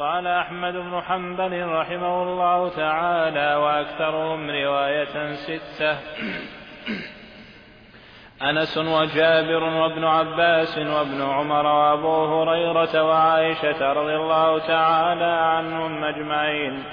قال أحمد بن حنبل رحمه الله تعالى وأكثرهم رواية ستة. أنس وجابر وابن عباس وابن عمر وأبو هريرة وعائشة رضي الله تعالى عنهم أجمعين.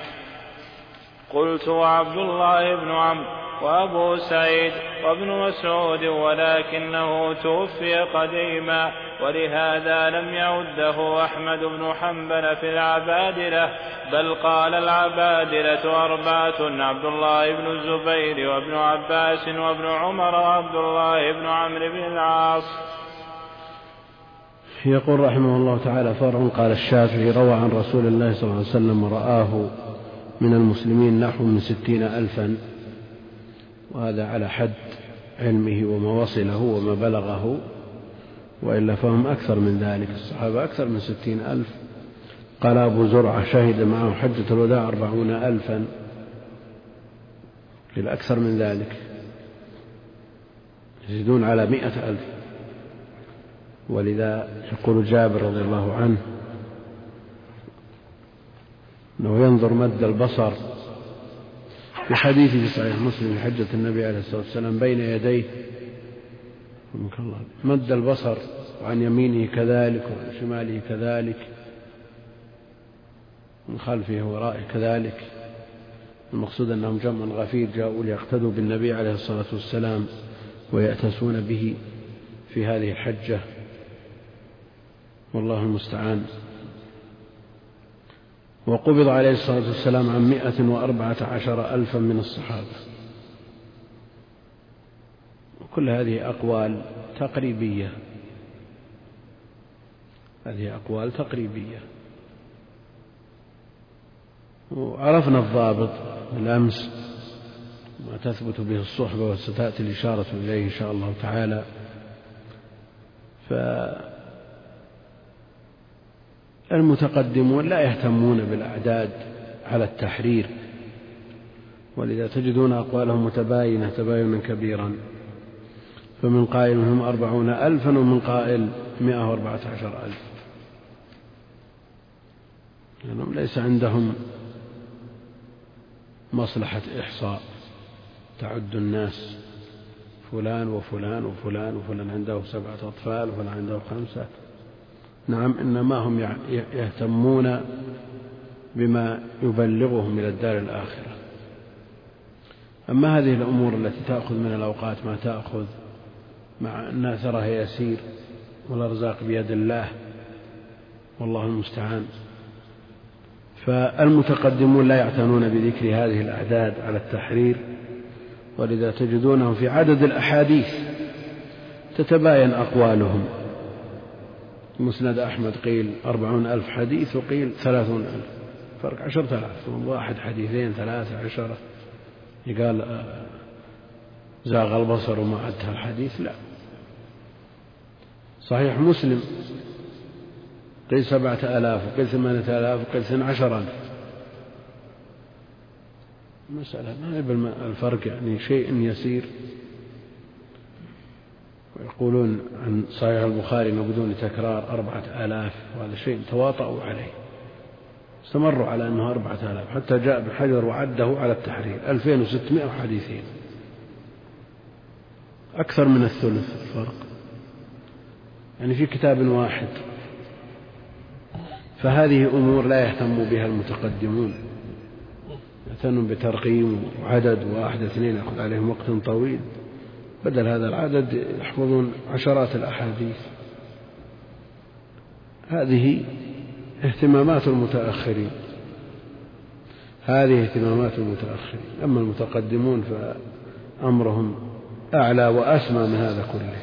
قلت وعبد الله بن عمرو وأبو سعيد وابن مسعود ولكنه توفي قديما ولهذا لم يعده أحمد بن حنبل في العبادلة بل قال العبادلة أربعة عبد الله بن الزبير وابن عباس وابن عمر وعبد الله بن عمرو بن العاص. يقول رحمه الله تعالى فرع قال الشافعي روى عن رسول الله صلى الله عليه وسلم ورآه من المسلمين نحو من ستين ألفا وهذا على حد علمه وما وصله وما بلغه وإلا فهم أكثر من ذلك. الصحابة أكثر من ستين ألف. قال أبو زرعة شهد معه حجة الوداع أربعون ألفا. قيل أكثر من ذلك. يزيدون على مئة ألف. ولذا يقول جابر رضي الله عنه أنه ينظر مد البصر في حديث في صحيح مسلم حجة النبي عليه الصلاة والسلام بين يديه. مد البصر وعن يمينه كذلك وعن شماله كذلك. من خلفه ورائه كذلك. المقصود أنهم جمع غفير جاءوا ليقتدوا بالنبي عليه الصلاة والسلام ويأتسون به في هذه الحجة. والله المستعان. وقبض عليه الصلاة والسلام عن مائة وأربعة عشر ألفا من الصحابة. وكل هذه أقوال تقريبية. هذه أقوال تقريبية. وعرفنا الضابط بالأمس ما تثبت به الصحبة وستأتي الإشارة إليه إن شاء الله تعالى. ف المتقدمون لا يهتمون بالأعداد على التحرير ولذا تجدون أقوالهم متباينة تباينا كبيرا. فمن قائل منهم أربعون ألفا ومن قائل مئة وأربعة عشر ألف. لأنهم يعني ليس عندهم مصلحة إحصاء. تعد الناس فلان وفلان وفلان وفلان عنده سبعة أطفال وفلان عنده خمسة. نعم إنما هم يهتمون بما يبلغهم إلى الدار الآخرة. أما هذه الأمور التي تأخذ من الأوقات ما تأخذ مع أن أثرها يسير والأرزاق بيد الله والله المستعان. فالمتقدمون لا يعتنون بذكر هذه الأعداد على التحرير ولذا تجدونهم في عدد الأحاديث تتباين أقوالهم. مسند أحمد قيل أربعون ألف حديث وقيل ثلاثون ألف. فرق عشرة آلاف واحد حديثين ثلاثة عشرة. يقال آه، زاغ البصر وما عدها الحديث لا. صحيح مسلم. قيل سبعة آلاف وقيل ثمانية آلاف وقيل اثنى عشر ألف. مسألة ما الفرق يعني شيء يسير. ويقولون عن صحيح البخاري انه بدون تكرار أربعة آلاف وهذا شيء تواطؤوا عليه. استمروا على أنه أربعة آلاف. حتى جاء ابن حجر وعده على التحرير. 2600 حديثين أكثر من الثلث الفرق. يعني في كتاب واحد. فهذه أمور لا يهتم بها المتقدمون. يهتمون بترقيم وعدد واحد اثنين يأخذ عليهم وقت طويل. بدل هذا العدد يحفظون عشرات الأحاديث. هذه اهتمامات المتأخرين. هذه اهتمامات المتأخرين. أما المتقدمون فأمرهم أعلى وأسمى من هذا كله.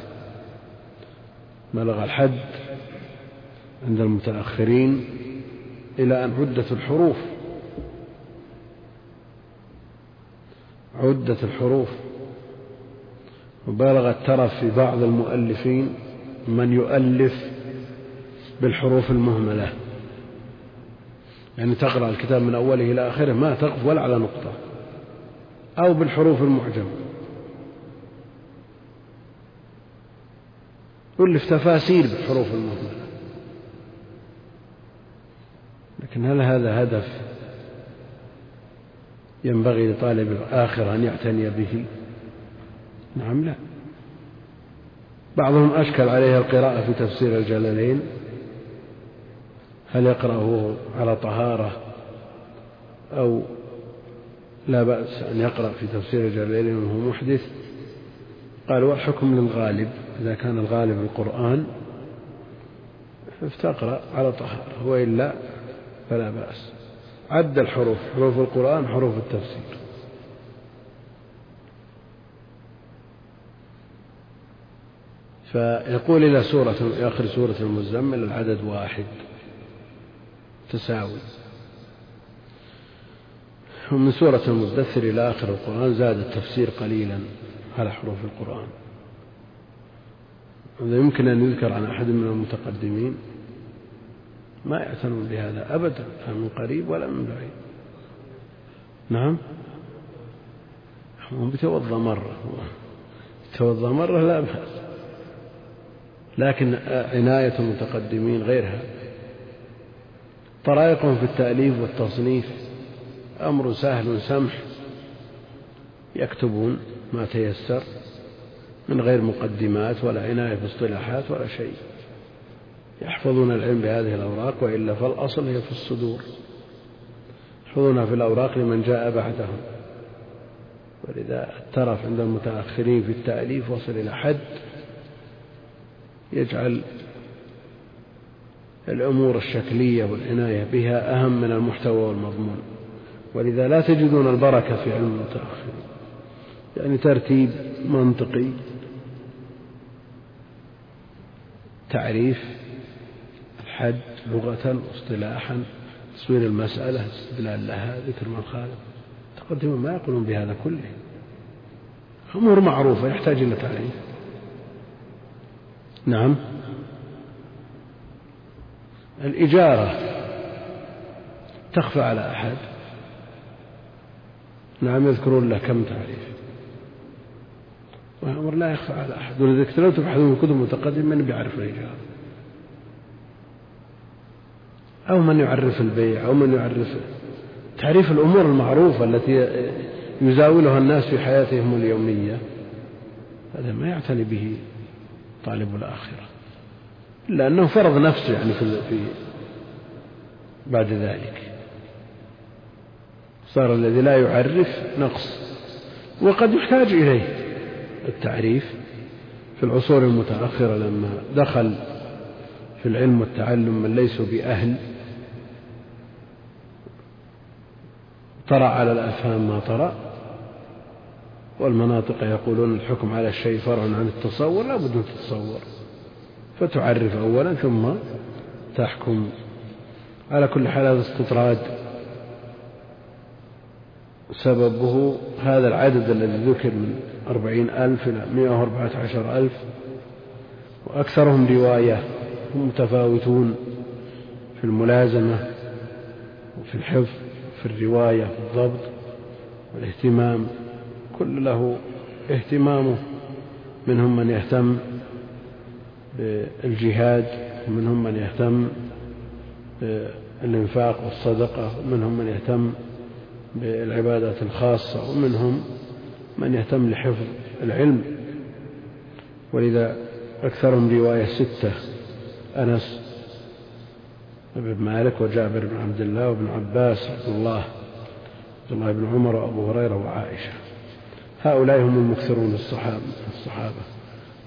بلغ الحد عند المتأخرين إلى أن عدت الحروف. عدت الحروف. وبالغ الترف في بعض المؤلفين من يؤلف بالحروف المهملة. يعني تقرأ الكتاب من أوله إلى آخره ما تقف ولا على نقطة. أو بالحروف المعجمة. يؤلف تفاسير بالحروف المهملة. لكن هل هذا هدف ينبغي لطالب الآخر أن يعتني به؟ نعم لا. بعضهم أشكل عليه القراءة في تفسير الجلالين. هل يقرأه على طهارة أو لا بأس أن يقرأ في تفسير الجلالين وهو محدث؟ قال والحكم للغالب إذا كان الغالب القرآن فتقرأ على طهارة وإلا فلا بأس. عد الحروف حروف القرآن حروف التفسير. فيقول إلى سورة آخر سورة المزمل العدد واحد. تساوي. ومن سورة المدثر إلى آخر القرآن زاد التفسير قليلا على حروف القرآن. هذا يمكن أن يذكر عن أحد من المتقدمين. ما يعتنون بهذا أبدا لا من قريب ولا من بعيد. نعم؟ هم بيتوضأ مرة. يتوضأ مرة لا بأس. لكن عناية المتقدمين غير هذا طرائقهم في التأليف والتصنيف أمر سهل سمح. يكتبون ما تيسر من غير مقدمات ولا عناية باصطلاحات ولا شيء. يحفظون العلم بهذه الأوراق وإلا فالأصل هي في الصدور. يحفظونها في الأوراق لمن جاء بعدهم. ولذا الترف عند المتأخرين في التأليف وصل إلى حد يجعل الأمور الشكلية والعناية بها أهم من المحتوى والمضمون. ولذا لا تجدون البركة في علم المتأخرين. يعني ترتيب منطقي تعريف الحد لغة واصطلاحا تصوير المسألة استدلال لها ذكر من خالف. تقدمون ما يقولون بهذا كله. أمور معروفة يحتاج إلى تعريف. نعم. الإجارة تخفى على أحد. نعم يذكرون له كم تعريف. والأمر لا يخفى على أحد. ولذلك لو تبحثون في كتب متقدمة من بيعرف الإجارة أو من يعرف البيع أو من يعرف تعريف الأمور المعروفة التي يزاولها الناس في حياتهم اليومية. هذا ما يعتني به. طالب الآخرة إلا أنه فرض نفسه يعني في, بعد ذلك. صار الذي لا يعرف نقص. وقد يحتاج إليه التعريف في العصور المتأخرة لما دخل في العلم والتعلم من ليسوا بأهل. طرأ على الأفهام ما طرأ والمناطق يقولون الحكم على الشيء فرع عن التصور لا بد من تتصور فتعرف أولا ثم تحكم. على كل حال هذا استطراد سببه هذا العدد الذي ذكر من أربعين ألف إلى مئة وأربعة عشر ألف. وأكثرهم رواية هم متفاوتون في الملازمة وفي الحفظ في الرواية في الضبط والاهتمام. كل له اهتمامه منهم من يهتم بالجهاد ومنهم من يهتم بالإنفاق والصدقة ومنهم من يهتم بالعبادات الخاصة ومنهم من يهتم لحفظ العلم. ولذا أكثرهم رواية ستة أنس بن مالك وجابر بن عبد الله وابن عباس عبد الله عبد الله بن عمر وأبو هريرة وعائشة. هؤلاء هم المكثرون الصحابة, الصحابة.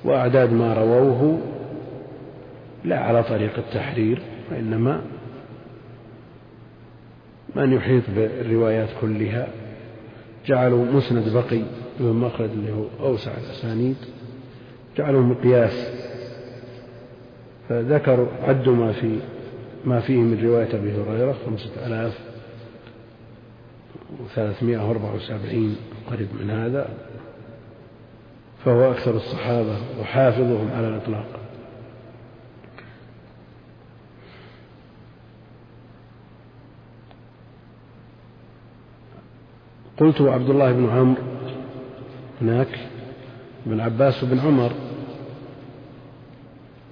وأعداد ما رووه لا على طريق التحرير وإنما من يحيط بالروايات كلها. جعلوا مسند بقي بن مخلد اللي هو أوسع الأسانيد. جعلوا مقياس. فذكروا عدوا ما في ما فيه من رواية أبي هريرة خمسة آلاف وثلاثمائة وأربعة وسبعين. قريب من هذا فهو أكثر الصحابة وحافظهم على الإطلاق. قلت عبد الله بن عمرو هناك بن عباس وبن عمر.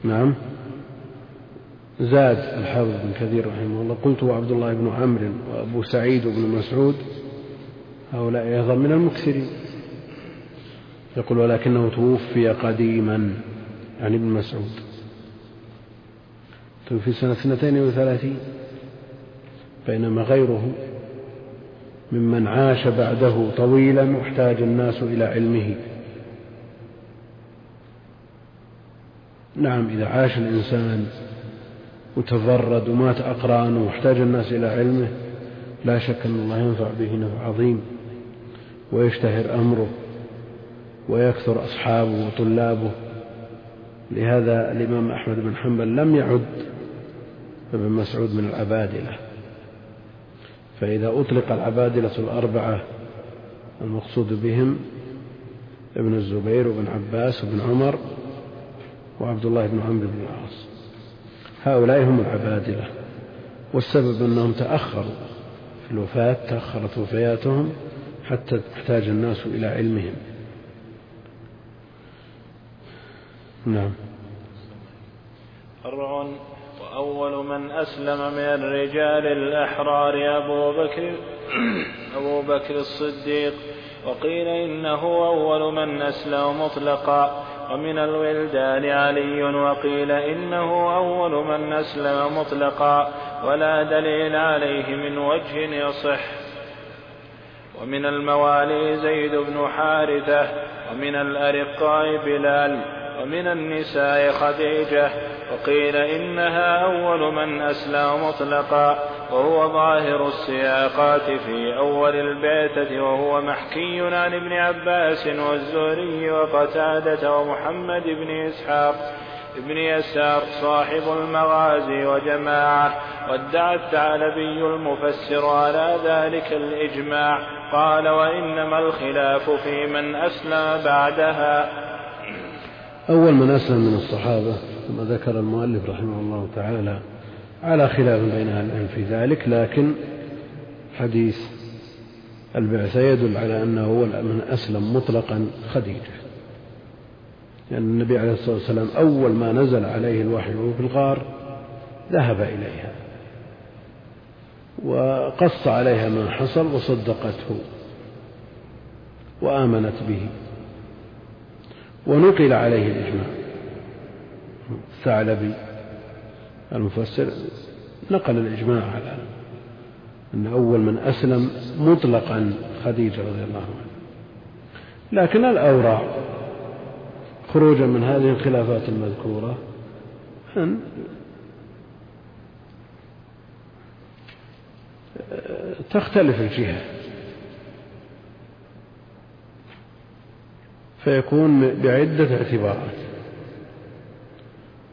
نعم. زاد الحافظ بن كثير رحمه الله. قلت وعبد الله بن عمرو وأبو سعيد وابن مسعود. هؤلاء أيضا من المكثرين. يقول ولكنه توفي قديما يعني ابن مسعود. توفي سنة اثنتين وثلاثين بينما غيره ممن عاش بعده طويلا واحتاج الناس إلى علمه. نعم إذا عاش الإنسان وتفرد ومات أقرانه واحتاج الناس إلى علمه لا شك أن الله ينفع به نفع عظيم. ويشتهر أمره ويكثر أصحابه وطلابه. لهذا الإمام أحمد بن حنبل لم يعد ابن مسعود من العبادلة. فإذا أطلق العبادلة الأربعة المقصود بهم ابن الزبير وابن عباس وابن عمر وعبد الله بن عمرو بن العاص. هؤلاء هم العبادلة. والسبب أنهم تأخروا في الوفاة تأخرت وفياتهم. حتى احتاج الناس إلى علمهم. نعم. فرع وأول من أسلم من الرجال الأحرار أبو بكر أبو بكر الصديق وقيل إنه أول من أسلم مطلقا ومن الولدان علي وقيل إنه أول من أسلم مطلقا ولا دليل عليه من وجه يصح. ومن الموالي زيد بن حارثة ومن الأرقاء بلال ومن النساء خديجة وقيل إنها أول من أسلم مطلقا وهو ظاهر السياقات في أول البعثة وهو محكي عن ابن عباس والزهري وقتادة ومحمد بن إسحاق. ابن يسار صاحب المغازي وجماعة وادعى الثعلبي المفسر على ذلك الإجماع. قال وإنما الخلاف في من أسلم بعدها. أول من أسلم من الصحابة كما ذكر المؤلف رحمه الله تعالى على خلاف بين أهل العلم في ذلك لكن حديث البعثة يدل على أنه أول من أسلم مطلقا خديجة. لأن يعني النبي عليه الصلاة والسلام أول ما نزل عليه الوحي في الغار ذهب إليها. وقص عليها ما حصل وصدقته وآمنت به ونقل عليه الإجماع. الثعلبي المفسر نقل الإجماع على أن أول من أسلم مطلقا خديجة رضي الله عنها. لكن الأوراع خروجا من هذه الخلافات المذكورة أن تختلف الجهة. فيكون بعدة اعتبارات.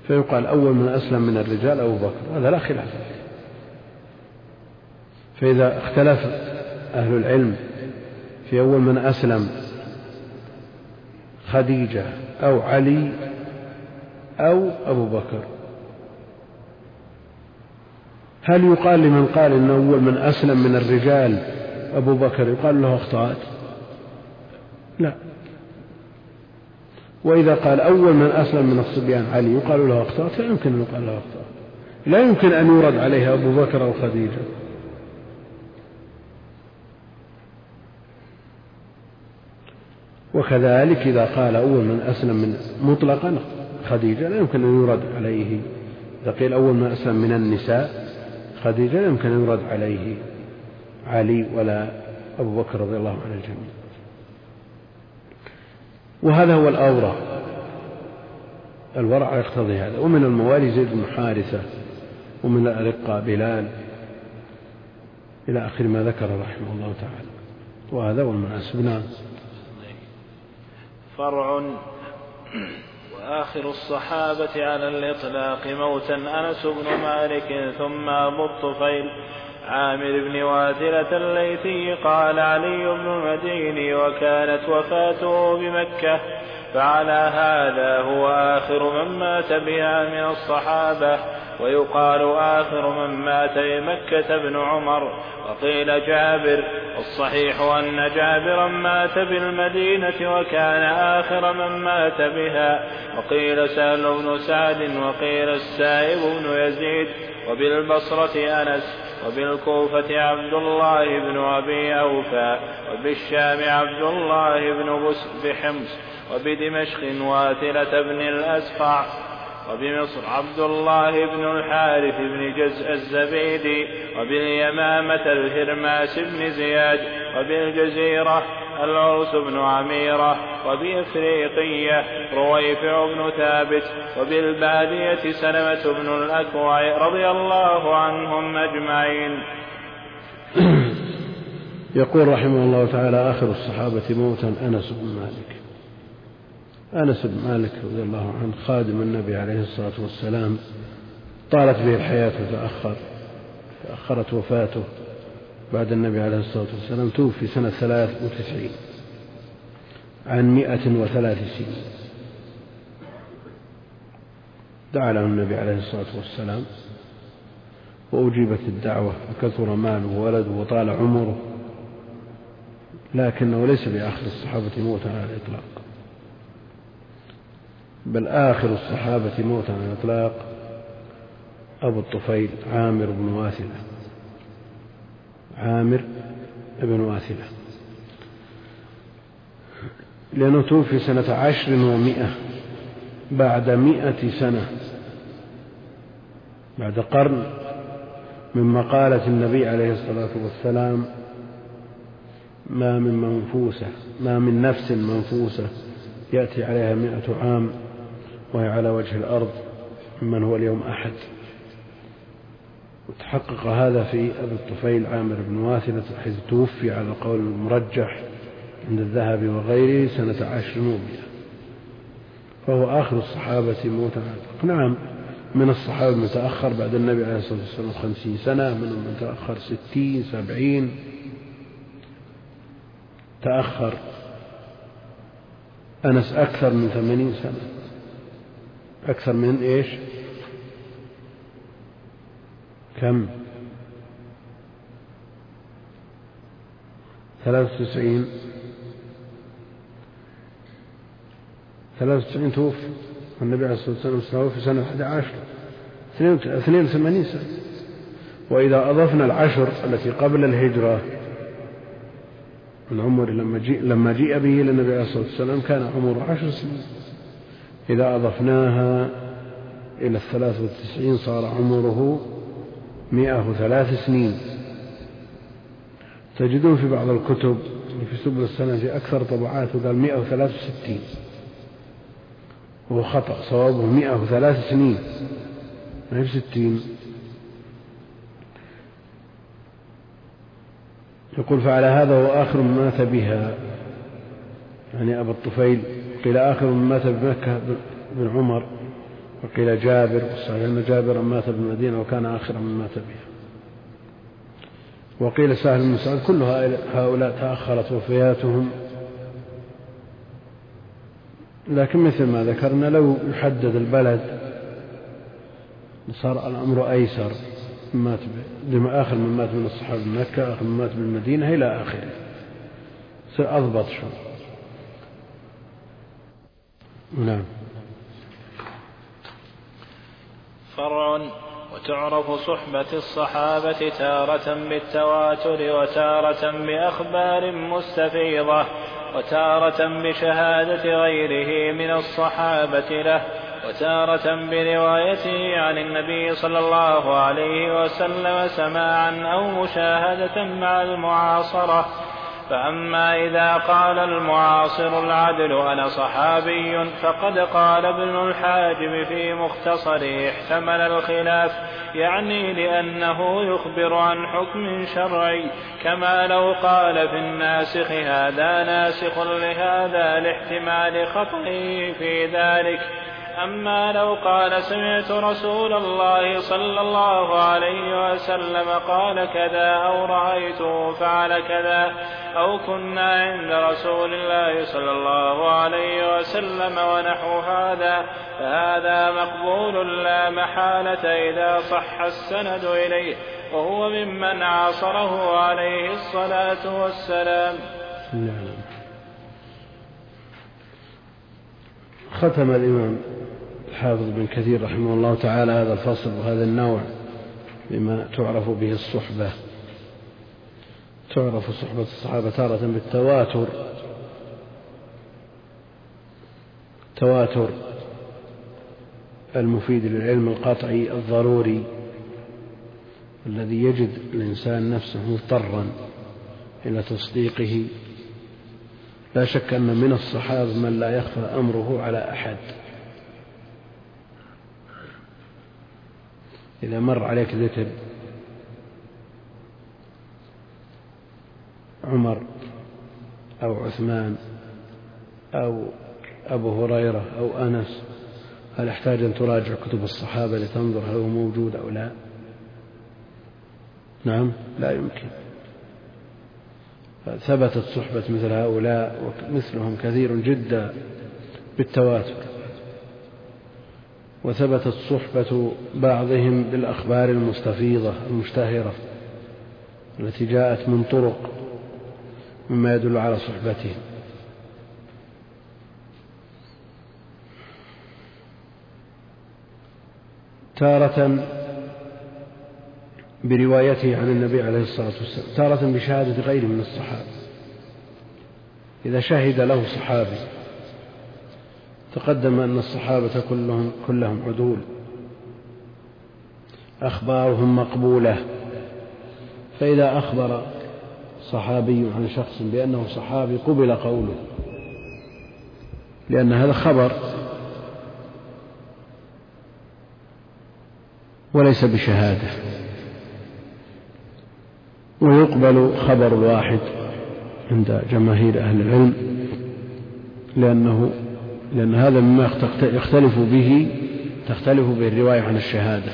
فيقال أول من أسلم من الرجال أبو بكر هذا لا خلاف. فإذا اختلف أهل العلم في أول من أسلم خديجة أو علي أو أبو بكر هل يقال لمن قال إن أول من أسلم من الرجال أبو بكر يقال له أخطأت؟ لا. وإذا قال أول من أسلم من الصبيان علي يقال له أخطأت؟ لا يمكن أن يقال له أخطأت. لا يمكن أن يورد عليها أبو بكر أو خديجة. وكذلك إذا قال أول من أسلم من مطلقا خديجة لا يمكن أن يرد عليه. إذا قيل أول من أسلم من النساء خديجة لا يمكن أن يرد عليه علي ولا أبو بكر رضي الله عن الجميع. وهذا هو الأورع الورع يقتضي هذا. ومن الموالي زيد بن حارثة ومن الأرقاء بلال إلى آخر ما ذكر رحمه الله تعالى. وهذا هو المناسب. نعم. فرع وآخر الصحابة على الإطلاق موتا أنس بن مالك ثم أبو الطفيل. عامر بن وادلة الليثي قال علي بن المديني وكانت وفاته بمكة فعلى هذا هو آخر من مات بها من الصحابة ويقال آخر من مات بمكة ابن عمر. وقيل جابر الصحيح أن جابرا مات بالمدينة وكان آخر من مات بها. وقيل سهل بن سعد وقيل السائب بن يزيد وبالبصرة أنس. وبالكوفة عبد الله بن أبي أوفى وبالشام عبد الله بن بس بحمص وبدمشق واثلة بن الأسقع وبمصر عبد الله بن الحارث بن جزء الزبيدي وباليمامة الهرماس بن زياد وبالجزيرة العرس بن عميرة وبإفريقية رويفع بن ثابت وبالبادية سلمة بن الأكوع رضي الله عنهم أجمعين. يقول رحمه الله تعالى آخر الصحابة موتا أنس بن مالك. أنس بن مالك رضي الله عنه خادم النبي عليه الصلاة والسلام طالت به الحياة وتأخر تأخرت وفاته. بعد النبي عليه الصلاة والسلام توفي سنة ثلاث وتسعين. عن مئة وثلاث سنين. دعا له النبي عليه الصلاة والسلام وأجيبت الدعوة وكثر ماله وولده وطال عمره لكنه ليس بآخر الصحابة موتا على الإطلاق. بل آخر الصحابة موتا على الإطلاق أبو الطفيل عامر بن واثلة. عامر بن واثلة. لأنه توفي سنة عشر ومائة بعد مائة سنة بعد قرن من مقالة النبي عليه الصلاة والسلام ما من منفوسة ما من نفس منفوسة يأتي عليها مئة عام وهي على وجه الأرض ممن هو اليوم أحد. وتحقق هذا في أبي الطفيل عامر بن واثلة حيث توفي على القول المرجح عند الذهبي وغيره سنة عشر ومئة فهو آخر الصحابة موتا نعم من الصحابة من تأخر بعد النبي عليه الصلاة والسلام خمسين سنة منهم من تأخر ستين سبعين. تأخر أنس أكثر من ثمانين سنة. أكثر من إيش؟ كم؟ ثلاثة وتسعين. ثلاثة وتسعين توفي. النبي عليه الصلاة والسلام توفي سنة أحد عشر. اثنين وثمانين سنة. وإذا أضفنا العشر التي قبل الهجرة من عمر لما جيء لما جيء به إلى النبي عليه الصلاة والسلام كان عمره عشر سنين. إذا أضفناها إلى الثلاث والتسعين صار عمره مئة وثلاث سنين. تجدون في بعض الكتب في سبل السنة في أكثر طبعات وقال مئة وثلاث وستين. وهو خطأ صوابه مئة وثلاث سنين. ما هي ستين يقول فعلى هذا هو آخر من مات بها. يعني أبا الطفيل قيل آخر من مات بمكة بن عمر وقيل جابر والصحيح أن جابرا مات بالمدينة وكان آخر من مات بها. وقيل سهل بن سعد كل هؤلاء تأخرت وفياتهم. لكن مثل ما ذكرنا لو يحدد البلد صار الأمر أيسر مات لما آخر من مات من الصحابة من مكة آخر من مات بالمدينة إلى آخره. يصير أضبط شوي نعم. فرع وتعرف صحبة الصحابة تارة بالتواتر وتارة بأخبار مستفيضة. وتارة بشهادة غيره من الصحابة له وتارة بروايته عن النبي صلى الله عليه وسلم سماعا أو مشاهدة مع المعاصرة. فأما إذا قال المعاصر العدل أنا صحابي فقد قال ابن الحاجب في مختصره احتمل الخلاف يعني لأنه يخبر عن حكم شرعي كما لو قال في الناسخ هذا ناسخ لهذا لاحتمال خطئه في ذلك. أما لو قال سمعت رسول الله صلى الله عليه وسلم قال كذا أو رأيته فعل كذا أو كنا عند رسول الله صلى الله عليه وسلم ونحو هذا فهذا مقبول لا محالة إذا صح السند إليه وهو ممن عاصره عليه الصلاة والسلام نعم. ختم الإمام الحافظ بن كثير رحمه الله تعالى هذا الفصل وهذا النوع بما تعرف به الصحبة. تعرف صحبة الصحابة تارة بالتواتر. تواتر المفيد للعلم القطعي الضروري الذي يجد الإنسان نفسه مضطرا إلى تصديقه. لا شك أن من الصحابة من لا يخفى أمره على أحد. إذا مر عليك ذكر عمر أو عثمان أو أبو هريرة أو أنس هل أحتاج أن تراجع كتب الصحابة لتنظر هل هو موجود أو لا؟ نعم لا يمكن. ثبتت صحبة مثل هؤلاء ومثلهم كثير جدا بالتواتر. وثبتت صحبة بعضهم بالأخبار المستفيضة المشتهرة التي جاءت من طرق مما يدل على صحبتهم. تارة بروايته عن النبي عليه الصلاة والسلام تارة بشهادة غيره من الصحابة. إذا شهد له صحابي تقدم أن الصحابة كلهم كلهم عدول. أخبارهم مقبولة. فإذا أخبر صحابي عن شخص بأنه صحابي قبل قوله. لأن هذا خبر. وليس بشهادة. ويقبل خبر الواحد عند جماهير أهل العلم. لأنه لأن هذا مما يختلف به تختلف به الرواية عن الشهادة.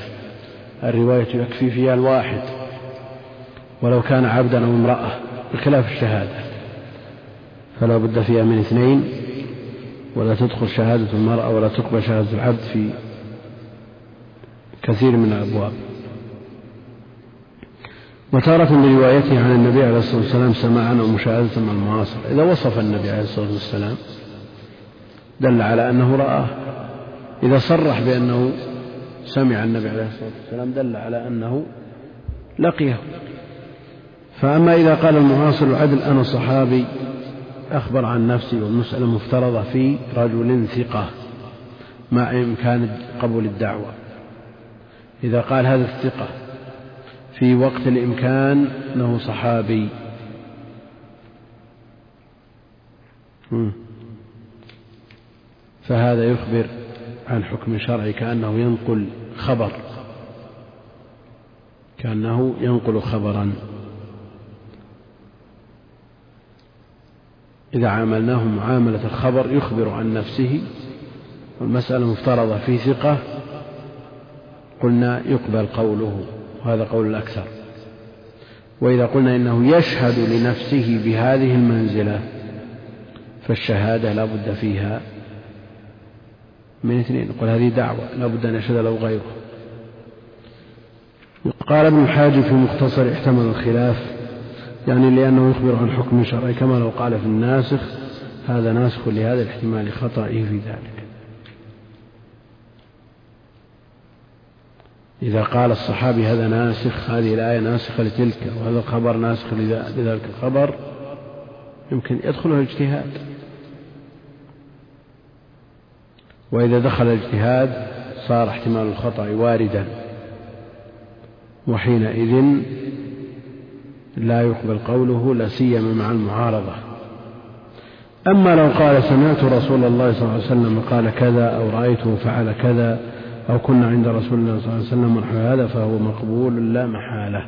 الرواية يكفي فيها الواحد. ولو كان عبدا أو امرأة بخلاف الشهادة. فلا بد فيها من اثنين. ولا تدخل شهادة المرأة ولا تقبل شهادة العبد في كثير من الأبواب. وتارة بروايته عن النبي عليه الصلاة والسلام سماعا ومشاهدة مع المعاصر. إذا وصف النبي عليه الصلاة والسلام دل على أنه رآه. إذا صرح بأنه سمع النبي عليه الصلاة والسلام دل على أنه لقيه. فأما إذا قال المعاصر العدل أنا صحابي أخبر عن نفسي والمسألة مفترضة في رجل ثقة مع إمكان قبول الدعوة. إذا قال هذا الثقة في وقت الإمكان أنه صحابي. فهذا يخبر عن حكم شرعي كأنه ينقل خبر. كأنه ينقل خبرا. إذا عاملناه معاملة الخبر يخبر عن نفسه والمسألة مفترضة في ثقة. قلنا يقبل قوله وهذا قول الأكثر. وإذا قلنا إنه يشهد لنفسه بهذه المنزلة فالشهادة لا بد فيها. من اثنين نقول هذه دعوة لا بد أن يشهد له غيره. قال ابن الحاج في مختصر احتمل الخلاف يعني لأنه يخبر عن حكم شرعي كما لو قال في الناسخ هذا ناسخ لهذا الاحتمال خطئه في ذلك. إذا قال الصحابي هذا ناسخ هذه الآية ناسخة لتلك وهذا الخبر ناسخ لذلك الخبر يمكن يدخله الاجتهاد. وإذا دخل الاجتهاد صار احتمال الخطأ واردا وحينئذ لا يقبل قوله لا سيما مع المعارضة. أما لو قال سمعت رسول الله صلى الله عليه وسلم قال كذا أو رأيته فعل كذا أو كنا عند رسول الله صلى الله عليه وسلم ونحو هذا فهو مقبول لا محالة.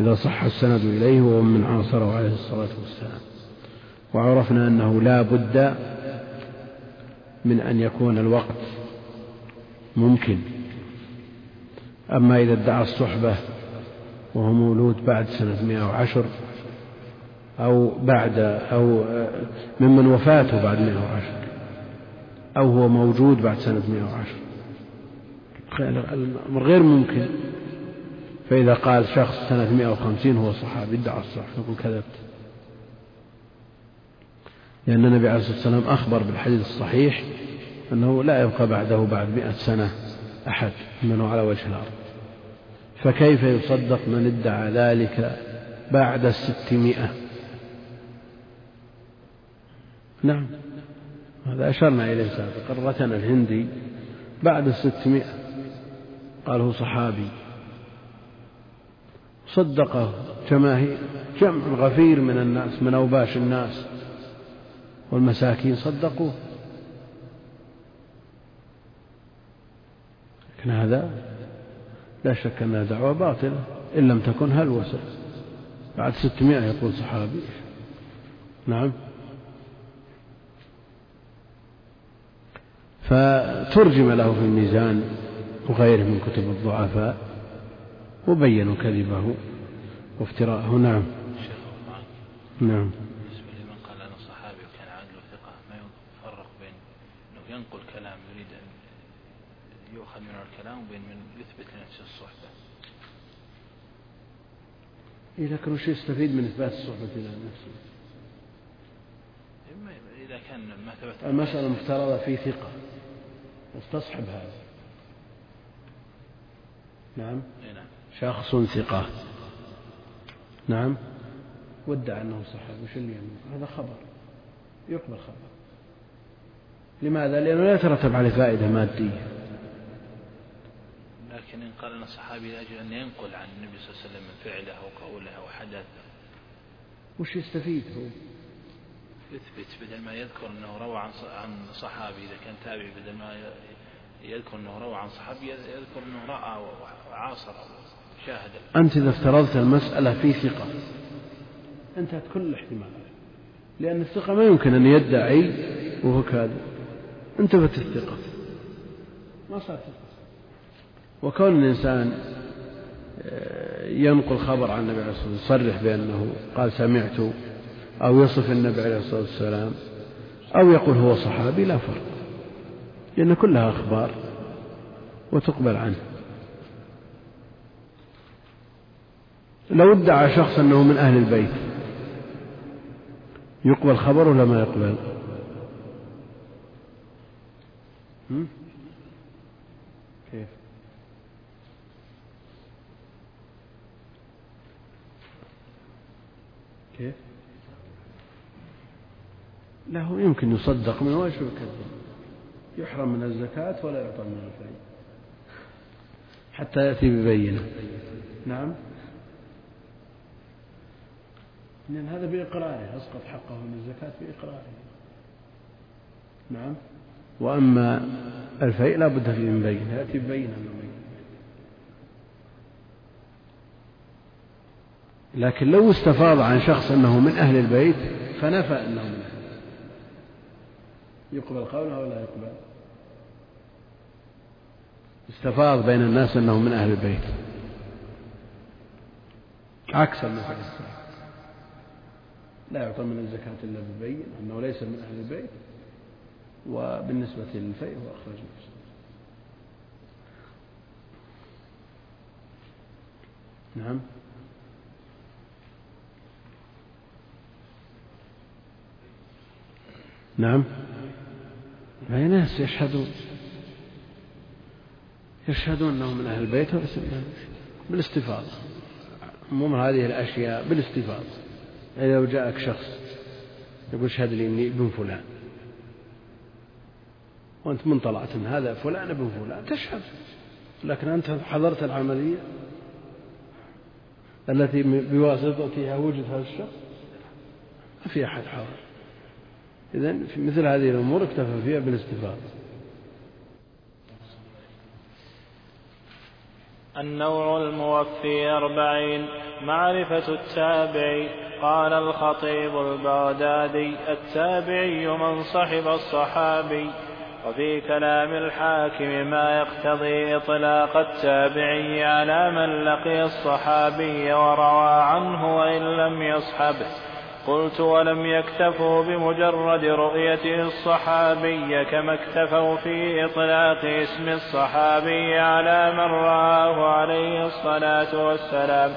إذا صح السند إليه وهو عاصره عليه الصلاة والسلام. وعرفنا أنه لا بد من أن يكون الوقت ممكن. أما إذا ادعى الصحبة وهو مولود بعد سنة 110 أو بعد أو ممن وفاته بعد 110 أو هو موجود بعد سنة 110 الأمر غير ممكن. فإذا قال شخص سنة 150 هو صحابي ادعى الصحابة يقول كذبت. لأن النبي عليه الصلاة والسلام أخبر بالحديث الصحيح أنه لا يبقى بعده بعد مئة سنة أحد منه على وجه الأرض. فكيف يصدق من ادعى ذلك بعد الستمائة؟ نعم هذا أشرنا إليه سابقا. رتنا الهندي بعد الستمائة. قال هو صحابي. صدقه جماهير جمع غفير من الناس من أوباش الناس. والمساكين صدقوه. لكن هذا لا شك أنها دعوة باطلة إن لم تكن هلوسة بعد ستمائة يقول صحابي. نعم. فترجم له في الميزان وغيره من كتب الضعفاء وبينوا كذبه وافتراءه. نعم. نعم بالنسبة لمن قال أنا صحابي وكان عدله ثقة ما يفرق بين أنه ينقل كلام يريد أن يؤخذ منه الكلام وبين من يثبت لنفسه الصحبة إيه لكن وش يستفيد من إثبات الصحبة إلى نفسه؟ إذا كان ما ثبت المسألة المفترضة في ثقة استصحب هذا. نعم. نعم. شخص ثقة. نعم. وادعى أنه صحابي وش اللي يعني هذا خبر. يقبل خبر. لماذا؟ لأنه لا يترتب عليه فائدة مادية. قال أن صحابي لأجل أن ينقل عن النبي صلى الله عليه وسلم من فعله أو قوله أو حدث وش يستفيد هو؟ يثبت بدل ما يذكر أنه روى عن صحابي إذا كان تابعي بدل ما يذكر أنه روى عن صحابي يذكر أنه رأى وعاصر شاهد. أنت إذا افترضت المسألة في ثقة أنتهت كل الاحتمالات. لأن الثقة ما يمكن أن يدعي وهو كاذب. انتفت الثقة ما صار ثقة. وكون الإنسان آه، ينقل خبر عن النبي عليه الصلاة والسلام يصرح بأنه قال سمعت أو يصف النبي عليه الصلاة والسلام أو يقول هو صحابي لا فرق لأن كلها أخبار وتقبل عنه. لو ادعى شخص أنه من أهل البيت يقبل خبر ولا ما يقبل؟ كيف؟ كيف؟ له يمكن يصدق من وجه الكذب. يحرم من الزكاة ولا يعطى من الفيء حتى يأتي ببينة. نعم. لأن هذا بإقراره أسقط حقه من الزكاة بإقراره. نعم. وأما الفيء لا بد فيه من بينة. يأتي ببينة لكن لو استفاض عن شخص أنه من أهل البيت فنفى أنه من أهل يقبل قوله ولا يقبل؟ استفاض بين الناس أنه من أهل البيت. عكس المثل. السابق لا يعطى من الزكاة إلا ببين أنه ليس من أهل البيت وبالنسبة للفيء هو أخرج نفسه. نعم. نعم. هاي ناس يشهدون. يشهدون أنهم من أهل البيت بالاستفاضة. عموم هذه الأشياء بالاستفاضة. يعني لو جاءك شخص يقول اشهد لي إني ابن فلان. وأنت من طلعت من هذا فلان ابن فلان تشهد. لكن أنت حضرت العملية التي بواسطتها وجد هذا الشخص ما في أحد حاضر. إذا في مثل هذه الأمور اكتفى فيها بالاستفاضة. النوع الموفي أربعين معرفة التابعي قال الخطيب البغدادي التابعي من صحب الصحابي وفي كلام الحاكم ما يقتضي إطلاق التابعي على من لقي الصحابي وروى عنه وإن لم يصحبه. قلت ولم يكتفوا بمجرد رؤيته الصحابي كما اكتفوا في إطلاق اسم الصحابي على من رآه عليه الصلاة والسلام.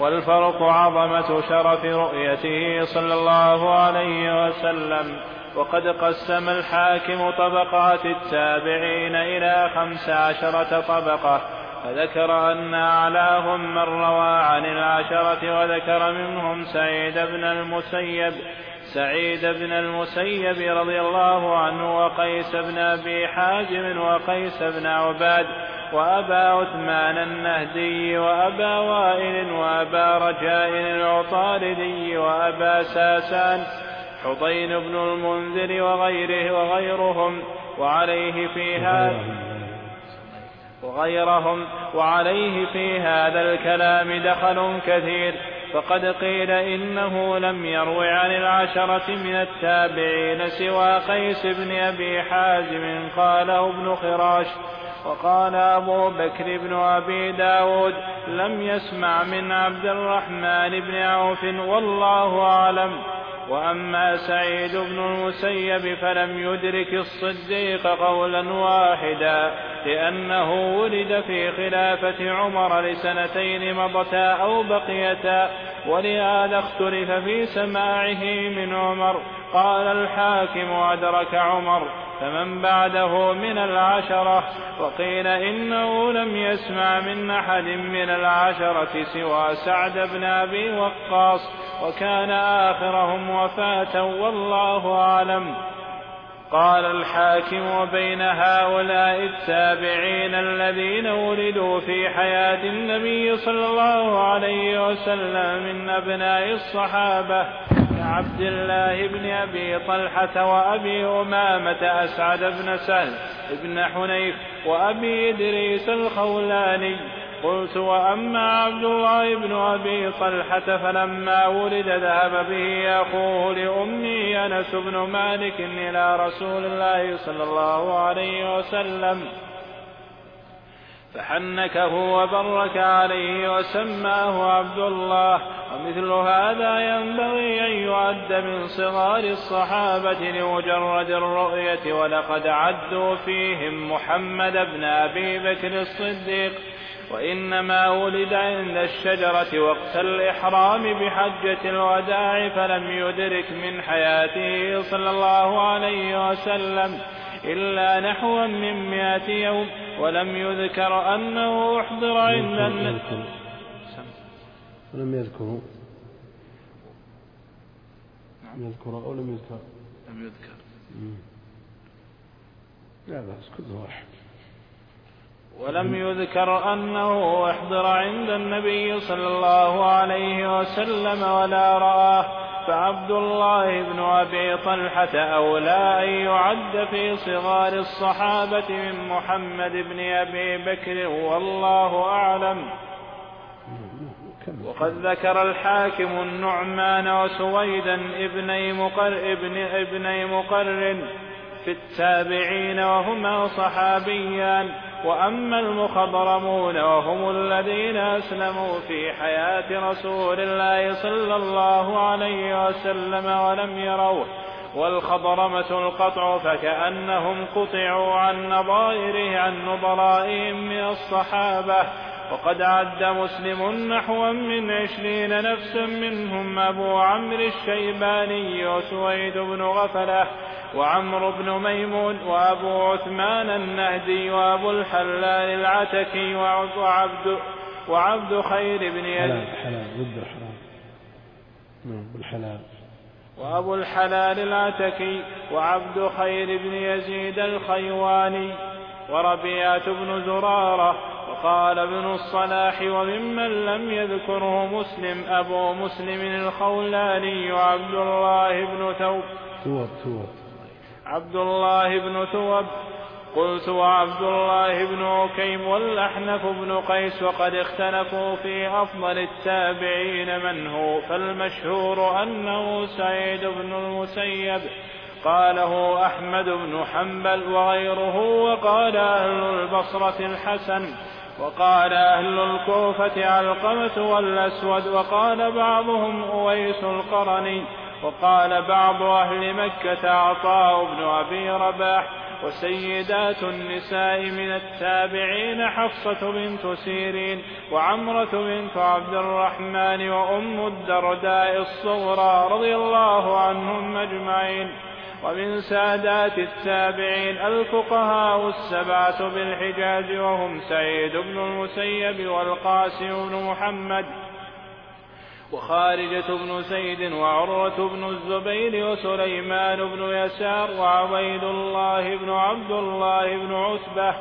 والفرق عظمة شرف رؤيته صلى الله عليه وسلم. وقد قسم الحاكم طبقات التابعين إلى خمس عشرة طبقة. فذكر أن أعلاهم من روى عن العشرة وذكر منهم سعيد بن المسيب سعيد بن المسيب رضي الله عنه وقيس بن أبي حازم وقيس بن عباد وأبا عثمان النهدي وأبا وائل وأبا رجاء العطاردي وأبا ساسان حطين بن المنذر وغيره وغيرهم وعليه في هذا وغيرهم وعليه في هذا الكلام دخل كثير. فقد قيل إنه لم يروي عن العشرة من التابعين سوى قيس بن أبي حازم قاله ابن خراش. وقال أبو بكر بن أبي داود لم يسمع من عبد الرحمن بن عوف والله أعلم. وأما سعيد بن المسيب فلم يدرك الصديق قولا واحدا لأنه ولد في خلافة عمر لسنتين مضتا أو بقيتا ولهذا اختلف في سماعه من عمر. قال الحاكم أدرك عمر فمن بعده من العشرة؟ وقيل إنه لم يسمع من أحد من العشرة سوى سعد بن أبي وقاص وكان آخرهم وفاة والله أعلم. قال الحاكم وبين هؤلاء التابعين الذين ولدوا في حياة النبي صلى الله عليه وسلم من أبناء الصحابة. كعبد الله بن أبي طلحة وأبي أمامة أسعد بن سهل بن حنيف وأبي إدريس الخولاني قلت وأما عبد الله بن أبي طلحة فلما ولد ذهب به أخوه لأمي أنس بن مالك إلى رسول الله صلى الله عليه وسلم فحنكه وبرك عليه وسماه عبد الله ومثل هذا ينبغي أن يعد من صغار الصحابة لمجرد الرؤية ولقد عدوا فيهم محمد بن أبي بكر الصديق. وإنما ولد عند الشجرة وقت الإحرام بحجة الوداع فلم يدرك من حياته صلى الله عليه وسلم. إلا نحوا من مائة يوم ولم يذكر أنه أحضر عند النبي ولم يذكروا لم يذكر أو لم يذكر. لم يذكر. لا بأس كل واحد. ولم يذكر أنه أحضر عند النبي صلى الله عليه وسلم ولا رآه. فعبد الله بن أبي طلحة أولى أن يعد في صغار الصحابة من محمد بن أبي بكر والله أعلم. وقد ذكر الحاكم النعمان وسويدا ابني مقر ابن ابني مقرن في التابعين وهما صحابيان. وأما المخضرمون وهم الذين أسلموا في حياة رسول الله صلى الله عليه وسلم ولم يروه والخضرمة القطع فكأنهم قطعوا عن نظائره عن نظرائهم من الصحابة. وقد عد مسلم نحوا من عشرين نفسا منهم أبو عمرو الشيباني وسويد بن غفلة. وعمرو بن ميمون وأبو عثمان النهدي وأبو الحلال العتكي وعبد وعبد خير بن يزيد. حلال ضد الحرام. نعم بالحلال. وأبو الحلال العتكي وعبد خير بن يزيد الخيواني وربيعة بن زرارة وقال ابن الصلاح وممن لم يذكره مسلم أبو مسلم الخولاني وعبد الله بن ثوب. ثوب ثوب عبد الله بن ثوب. قلت وعبد الله بن عكيم والأحنف بن قيس وقد اختلفوا في أفضل التابعين من هو فالمشهور أنه سعيد بن المسيب. قاله أحمد بن حنبل وغيره وقال أهل البصرة الحسن وقال أهل الكوفة علقمة والأسود وقال بعضهم أويس القرني. وقال بعض أهل مكة عطاء بن أبي رباح وسيدات النساء من التابعين حفصة بنت سيرين وعمرة بنت عبد الرحمن وأم الدرداء الصغرى رضي الله عنهم أجمعين. ومن سادات التابعين الفقهاء السبعة بالحجاز وهم سعيد بن المسيب والقاسم بن محمد. وخارجة بن زيد وعروة بن الزبير وسليمان بن يسار وعبيد الله بن عبد الله بن عتبة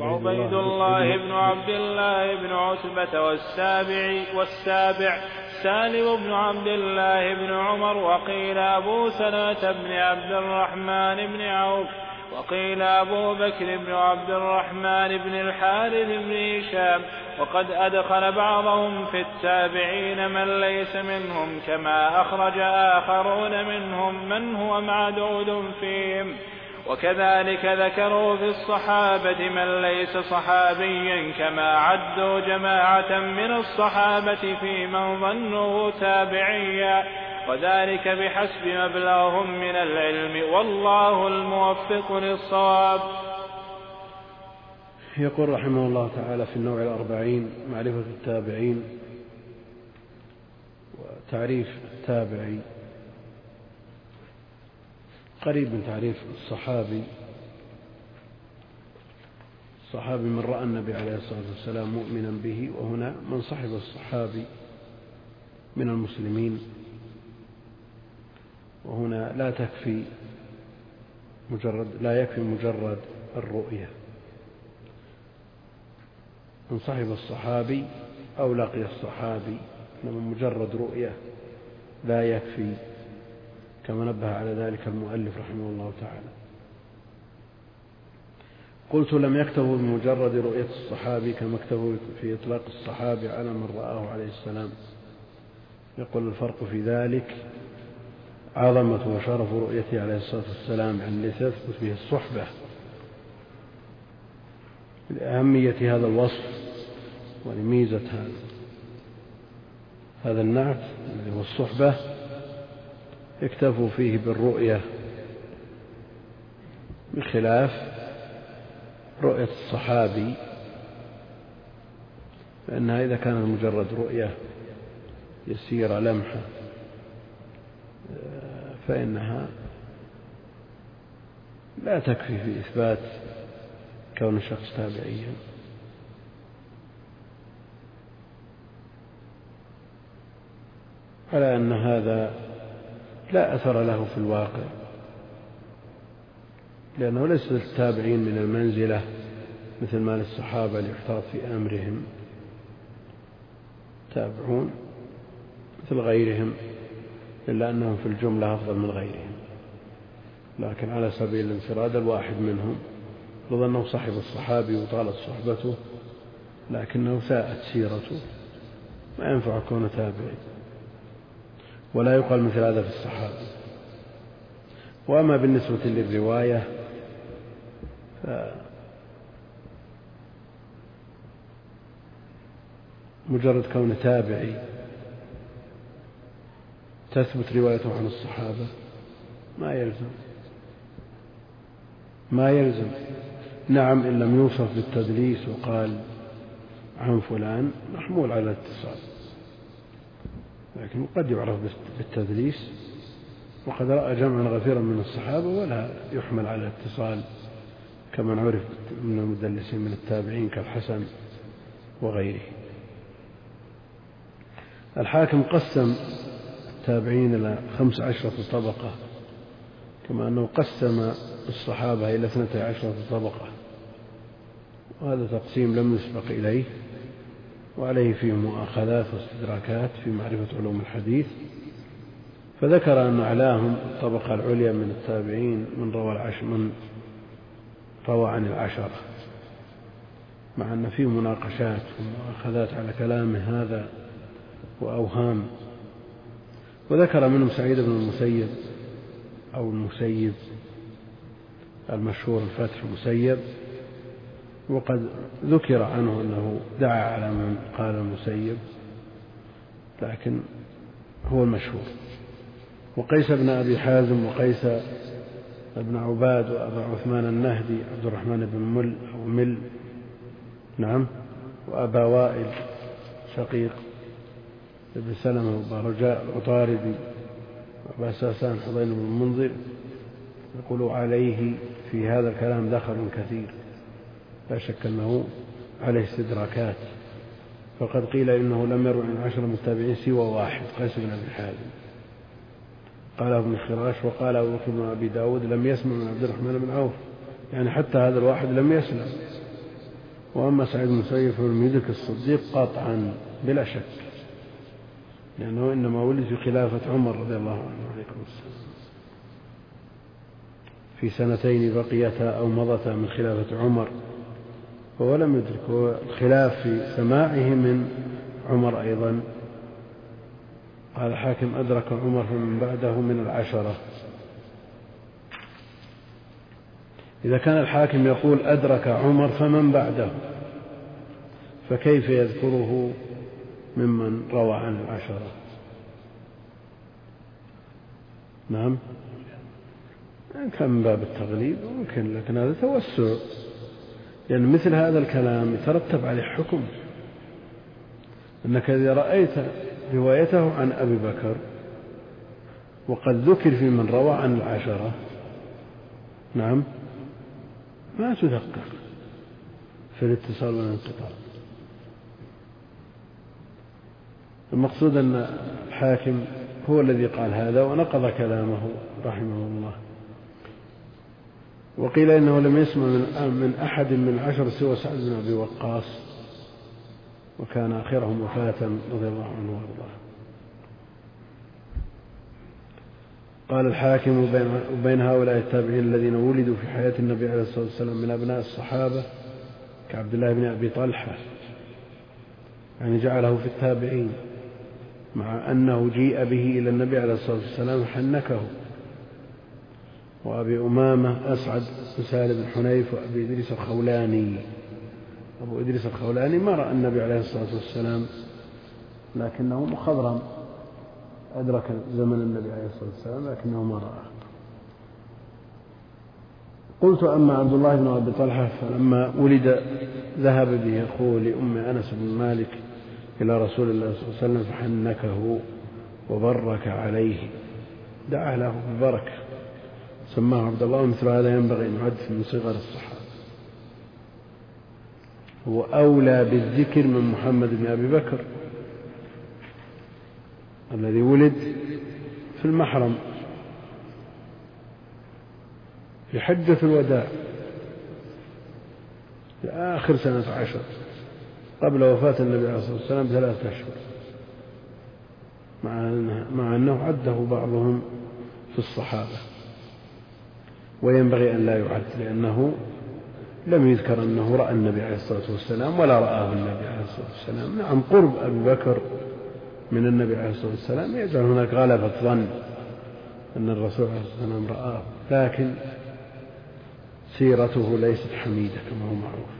وعبيد الله بن عبد الله بن عتبة والسابع والسابع سالم بن عبد الله بن عمر وقيل أبو سلمة بن عبد الرحمن بن عوف وقيل أبو بكر بن عبد الرحمن بن الحارث بن هشام وقد أدخل بعضهم في التابعين من ليس منهم كما أخرج آخرون منهم من هو معدود فيهم. وكذلك ذكروا في الصحابة من ليس صحابيا كما عدوا جماعة من الصحابة في من ظنوا تابعيا. وذلك بحسب مبلغهم من العلم. والله الموفق للصواب. يقول رحمه الله تعالى في النوع الأربعين معرفة التابعين وتعريف التابعي قريب من تعريف الصحابي. الصحابي من رأى النبي عليه الصلاة والسلام مؤمنا به وهنا من صحب الصحابي من المسلمين. وهنا لا تكفي مجرد لا يكفي مجرد الرؤية. من صحب الصحابي أو لقي الصحابي إنما مجرد رؤية لا يكفي كما نبه على ذلك المؤلف رحمه الله تعالى. قلت لم يكتبوا بمجرد رؤية الصحابي كما اكتبوا في إطلاق الصحابي على من رآه عليه السلام. يقول الفرق في ذلك عظمة وشرف رؤيته عليه الصلاة والسلام يعني لتثبت به الصحبة. لأهمية هذا الوصف ولميزة هذا هذا النعت الذي هو الصحبة اكتفوا فيه بالرؤية بخلاف رؤية الصحابي فإنها إذا كانت مجرد رؤية يسيرة لمحة. فإنها لا تكفي في إثبات كون الشخص تابعيا. على أن هذا لا أثر له في الواقع لأنه ليس للتابعين من المنزلة مثل ما للصحابة ليحتاط في أمرهم. تابعون مثل غيرهم. إلا أنهم في الجملة أفضل من غيرهم. لكن على سبيل الانفراد الواحد منهم رضى أنه صاحب الصحابي وطالت صحبته لكنه ساءت سيرته. ما ينفع كونه تابعي. ولا يقال مثل هذا في الصحابة وأما بالنسبة للرواية ف مجرد كونه تابعي تثبت روايته عن الصحابة. ما يلزم. ما يلزم. نعم إن لم يوصف بالتدليس وقال عن فلان محمول على الاتصال لكن قد يعرف بالتدليس وقد رأى جمعا غفيرا من الصحابة ولا يحمل على الاتصال كمن عرف من المدلسين من التابعين كالحسن وغيره. الحاكم قسم التابعين إلى خمس عشرة طبقة كما أنه قسم الصحابة إلى اثنتي عشرة طبقة وهذا تقسيم لم يسبق إليه وعليه فيه مؤاخذات واستدراكات في معرفة علوم الحديث فذكر أن أعلاهم الطبقة العليا من التابعين من روى العش من روى عن العشرة مع أن فيه مناقشات ومؤاخذات على كلامه هذا وأوهام. وذكر منهم سعيد بن المسيب أو المسيب المشهور الفتح المسيب وقد ذكر عنه أنه دعا على من قال المسيب لكن هو المشهور. وقيس بن أبي حازم وقيس بن عباد وأبا عثمان النهدي عبد الرحمن بن مل أو مل نعم وأبا وائل شقيق. بن سلمة وأبا رجاء العطاردي وأبا ساسان حضين بن المنذر يقول عليه في هذا الكلام دخل كثير لا شك أنه عليه استدراكات فقد قيل إنه لم يروي عن عشر متابعين سوى واحد قيس بن أبي حازم. قاله ابن خراش وقال أبو بكر بن أبي داود لم يسمع من عبد الرحمن بن عوف يعني حتى هذا الواحد لم يسلم. وأما سعيد بن مسيب فلم يدرك الصديق قطعا بلا شك. لأنه إنما ولد في خلافة عمر رضي الله عنه. السلام. في سنتين بقيتا أو مضتا من خلافة عمر وهو لم يدرك الخلاف في سماعه من عمر أيضا. قال الحاكم أدرك عمر فمن بعده من العشرة. إذا كان الحاكم يقول أدرك عمر فمن بعده؟ فكيف يذكره؟ ممن روى عن العشرة نعم. كان من باب التغليب ممكن لكن هذا توسع. لأن يعني مثل هذا الكلام يترتب عليه حكم. أنك إذا رأيت روايته عن أبي بكر وقد ذكر في من روى عن العشرة نعم ما تدقق في الاتصال والانقطاع. المقصود أن الحاكم هو الذي قال هذا ونقض كلامه رحمه الله. وقيل إنه لم يسمع من أحد من العشر سوى سعد بن أبي وقاص وكان آخرهم وفاة رضي الله عنه وأرضاه. قال الحاكم وبين هؤلاء التابعين الذين ولدوا في حياة النبي عليه الصلاة والسلام من أبناء الصحابة كعبد الله بن أبي طلحة. يعني جعله في التابعين. مع أنه جيء به إلى النبي عليه الصلاة والسلام حنكه. وأبي أمامة أسعد بن سالم بن حنيف وأبي إدريس الخولاني. أبو إدريس الخولاني ما رأى النبي عليه الصلاة والسلام لكنه مخضرم. أدرك زمن النبي عليه الصلاة والسلام لكنه ما رآه قلت أما عبد الله بن أبي طلحة فلما ولد ذهب به أخوه لأم أنس بن مالك إلى رسول الله صلى الله عليه وسلم فحنكه وبرك عليه. دعا له بالبركة سماه عبد الله ومثل هذا ينبغي أن يعد من صغر الصحابة. هو أولى بالذكر من محمد بن أبي بكر الذي ولد في المحرم. في حجة الوداع في آخر سنة عشر. قبل وفاة النبي عليه الصلاة والسلام بثلاثة أشهر. مع مع أنه عده بعضهم في الصحابة. وينبغي أن لا يعد لأنه لم يذكر أنه رأى النبي عليه الصلاة والسلام ولا رآه النبي عليه الصلاة والسلام. نعم قرب أبي بكر من النبي عليه الصلاة والسلام. يجعل هناك غلبة ظن أن الرسول عليه الصلاة والسلام رآه لكن سيرته ليست حميدة كما هو معروف.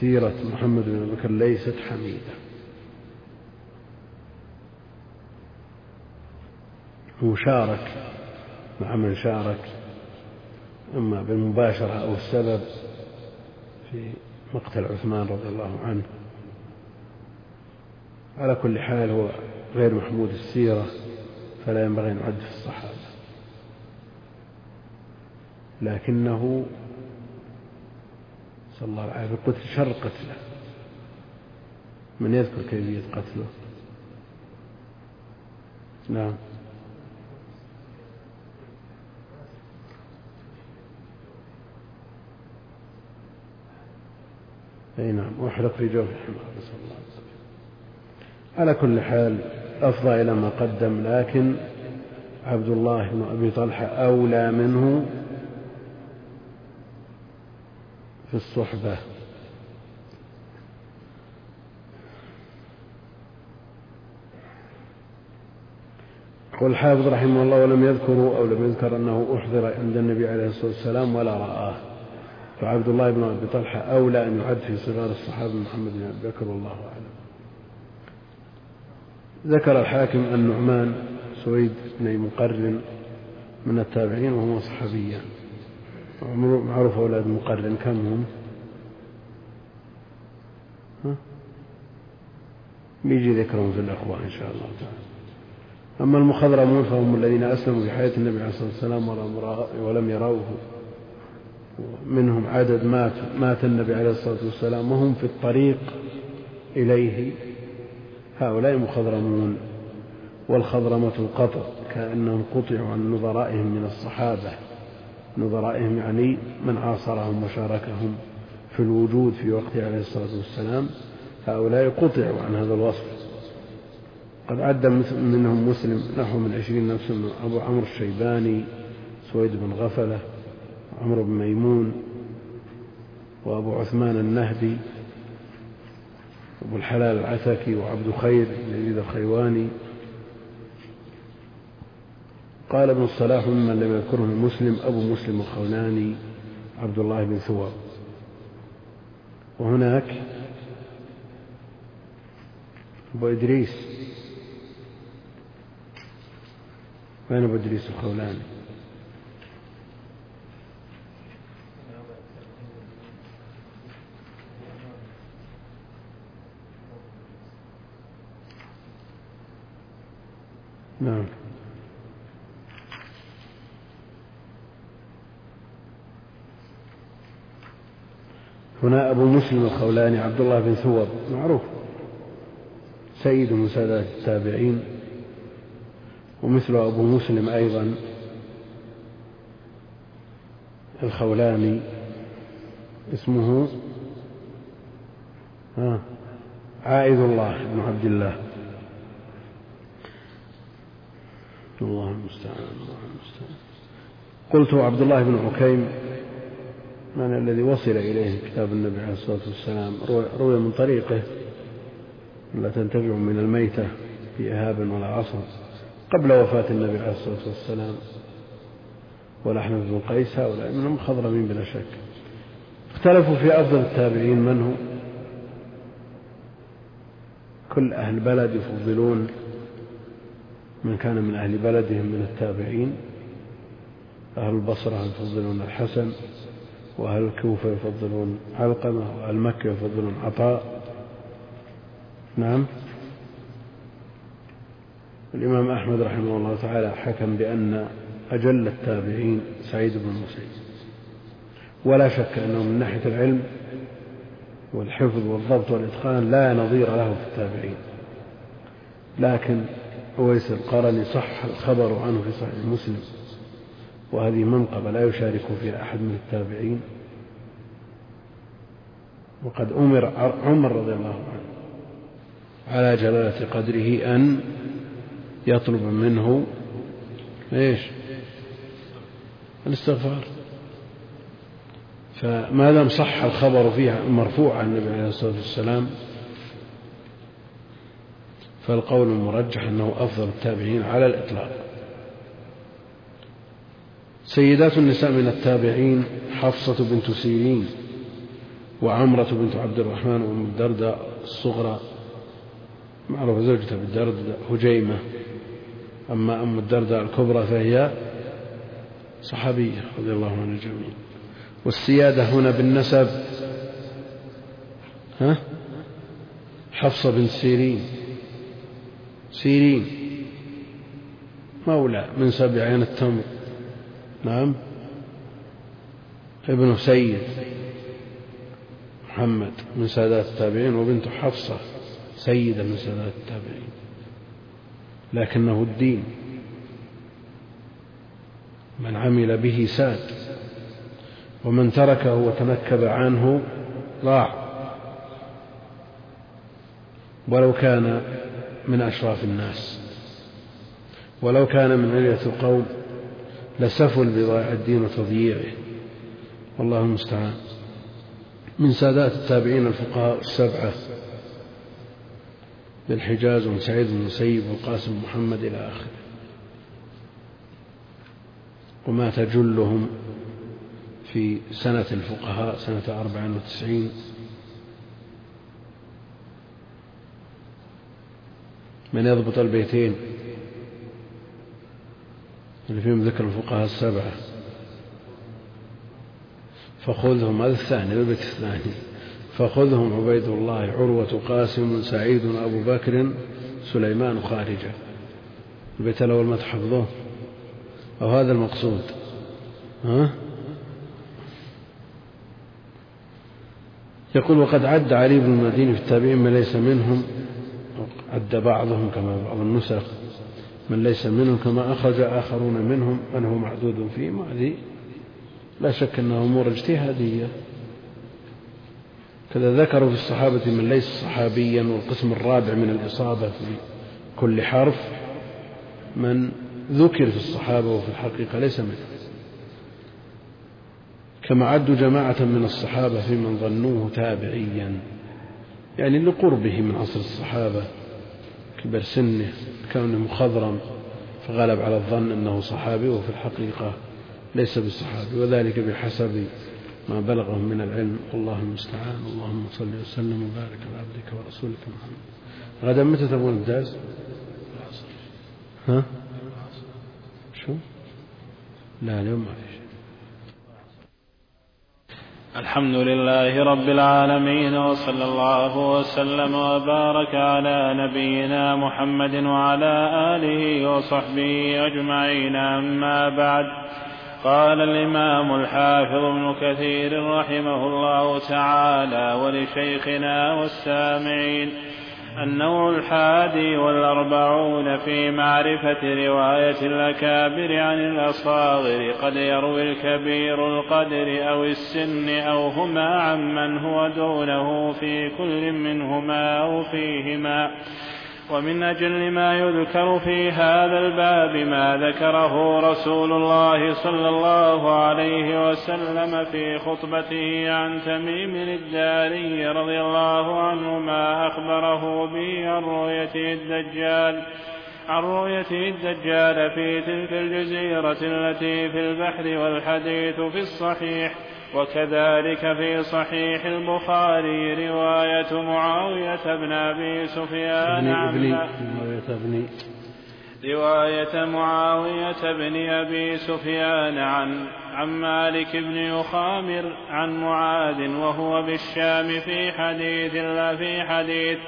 سيرة محمد بن بكر ليست حميدة. هو شارك مع من شارك إما بالمباشرة أو السبب في مقتل عثمان رضي الله عنه. على كل حال هو غير محمود السيرة فلا ينبغي أن يعد في الصحابة. لكنه صلى الله عليه وسلم قتل شر قتله. من يذكر كيفية قتله؟ نعم. أي نعم. أحرق في جوف الحمار. نسأل الله على كل حال أفضى إلى ما قدم لكن عبد الله بن أبي طلحة أولى منه. في الصحبة. يقول الحافظ رحمه الله ولم يذكروا أو لم يذكر أنه أحضر عند النبي عليه الصلاة والسلام ولا رآه. فعبد الله بن أبي طلحة أولى أن يعد في صغار الصحابة محمد بن أبي بكر والله أعلم. ذكر الحاكم النعمان سويد بن مقرن من التابعين وهما صحابيان. معروف أولاد مقرن كم هم؟ ها؟ بيجي ذكرهم في الأخوة إن شاء الله تعالى أما المخضرمون فهم الذين أسلموا في حياة النبي عليه الصلاة والسلام ولم يروه منهم عدد مات مات النبي عليه الصلاة والسلام وهم في الطريق إليه هؤلاء مخضرمون والخضرمة القطع كأنهم قطعوا عن نظرائهم من الصحابة نظرائهم يعني من عاصرهم وشاركهم في الوجود في وقته عليه الصلاة والسلام هؤلاء قطعوا عن هذا الوصف. قد عد منهم مسلم نحو من عشرين نفسا من أبو عمرو الشيباني سويد بن غفلة عمرو بن ميمون وأبو عثمان النهدي أبو الحلال العتكي وعبد خير يزيد الخيواني قال ابن الصلاح ممن لم يذكره المسلم أبو مسلم الخولاني عبد الله بن ثواب. وهناك أبو إدريس. وين أبو إدريس الخولاني نعم. هنا أبو مسلم الخولاني عبد الله بن ثوب معروف. سيد من سادات التابعين ومثل أبو مسلم أيضا الخولاني. اسمه عائد الله بن عبد الله. الله المستعان الله المستعان. قلت عبد الله بن عكيم من الذي وصل إليه كتاب النبي عليه الصلاة والسلام روي من طريقه لا تنتفع من الميتة في إهاب ولا عصر. قبل وفاة النبي عليه الصلاة والسلام والأحنف بن قيس هؤلاء منهم خضرمين بلا شك. اختلفوا في أفضل التابعين من هو؟ كل أهل بلد يفضلون من كان من أهل بلدهم من التابعين. أهل البصرة يفضلون الحسن وأهل الكوفة يفضلون علقمة وأهل مكة يفضلون. عطاء؟ نعم. الإمام أحمد رحمه الله تعالى حكم بأن أجل التابعين سعيد بن المسيب ولا شك أنه من ناحية العلم والحفظ والضبط والإتقان لا نظير له في التابعين. لكن أويس القرني صح الخبر عنه في صحيح مسلم. وهذه منقبة لا يشارك فيها أحد من التابعين. وقد أمر عمر رضي الله عنه على جلالة قدره أن يطلب منه إيش؟ الاستغفار. فما دام صح الخبر فيها مرفوع عن النبي عليه الصلاة والسلام فالقول المرجح أنه أفضل التابعين على الإطلاق. سيدات النساء من التابعين حفصة بنت سيرين وعمرة بنت عبد الرحمن وأم الدرداء الصغرى معروف زوجة أبي الدرداء هجيمة. أما أم الدرداء الكبرى فهي صحابية رضي الله عن الجميع والسيادة هنا بالنسب ها؟ حفصة بنت سيرين. سيرين مولى من سبع عين التمر. نعم. ابن سيد محمد من سادات التابعين وبنت حفصة سيدة من سادات التابعين. لكنه الدين. من عمل به ساد. ومن تركه وتنكب عنه ضاع. ولو كان من أشراف الناس. ولو كان من علية القوم لسفوا البضاعة الدين وتضييعه. والله المستعان. من سادات التابعين الفقهاء السبعة بالحجاز ومن سعيد بن المسيب والقاسم محمد إلى آخره. ومات جلهم في سنة الفقهاء سنة أربع وتسعين. من يضبط البيتين اللي فيهم ذكر الفقهاء السبعة. فخذهم هذا الثاني البيت الثاني. فخذهم عبيد الله عروة قاسم سعيد أبو بكر سليمان خارجة. البيت الأول ما تحفظوه؟ أو هذا المقصود؟ ها؟ يقول وقد عد علي بن المديني في التابعين من ليس منهم. عد بعضهم كما بعض النسخ. من ليس منهم كما أخرج آخرون منهم من هو معدود فيهم هذه لا شك أنها أمور اجتهادية. كذا ذكروا في الصحابة من ليس صحابيا والقسم الرابع من الإصابة في كل حرف من ذكر في الصحابة وفي الحقيقة ليس منه كما عدوا جماعة من الصحابة في من ظنوه تابعيا يعني لقربه من عصر الصحابة كبر سنه. كونه مخضرم فغلب على الظن أنه صحابي وفي الحقيقة ليس بالصحابي وذلك بحسب ما بلغهم من العلم والله المستعان اللهم صل وسلم وبارك على عبدك ورسولك محمد غدا متى تبغون الدرس؟ ها؟ شو؟ لا اليوم ما في الحمد لله رب العالمين وصلى الله وسلم وبارك على نبينا محمد وعلى آله وصحبه أجمعين. أما بعد قال الإمام الحافظ ابن كثير رحمه الله تعالى ولشيخنا والسامعين النوع الحادي والأربعون في معرفة رواية الأكابر عن الأصاغر قد يروي الكبير القدر أو السن أو هما عمن هو دونه في كل منهما أو فيهما. ومن أجل ما يذكر في هذا الباب ما ذكره رسول الله صلى الله عليه وسلم في خطبته عن تميم الداري رضي الله عنه ما أخبره به عن رؤية الدجال عن رؤية الدجال في تلك الجزيرة التي في البحر والحديث في الصحيح وكذلك في صحيح البخاري رواية معاوية بن أبي سفيان بن رواية معاوية بن أبي سفيان عن عن مالك بن يخامر عن معاذ وهو بالشام في حديث لا في حديث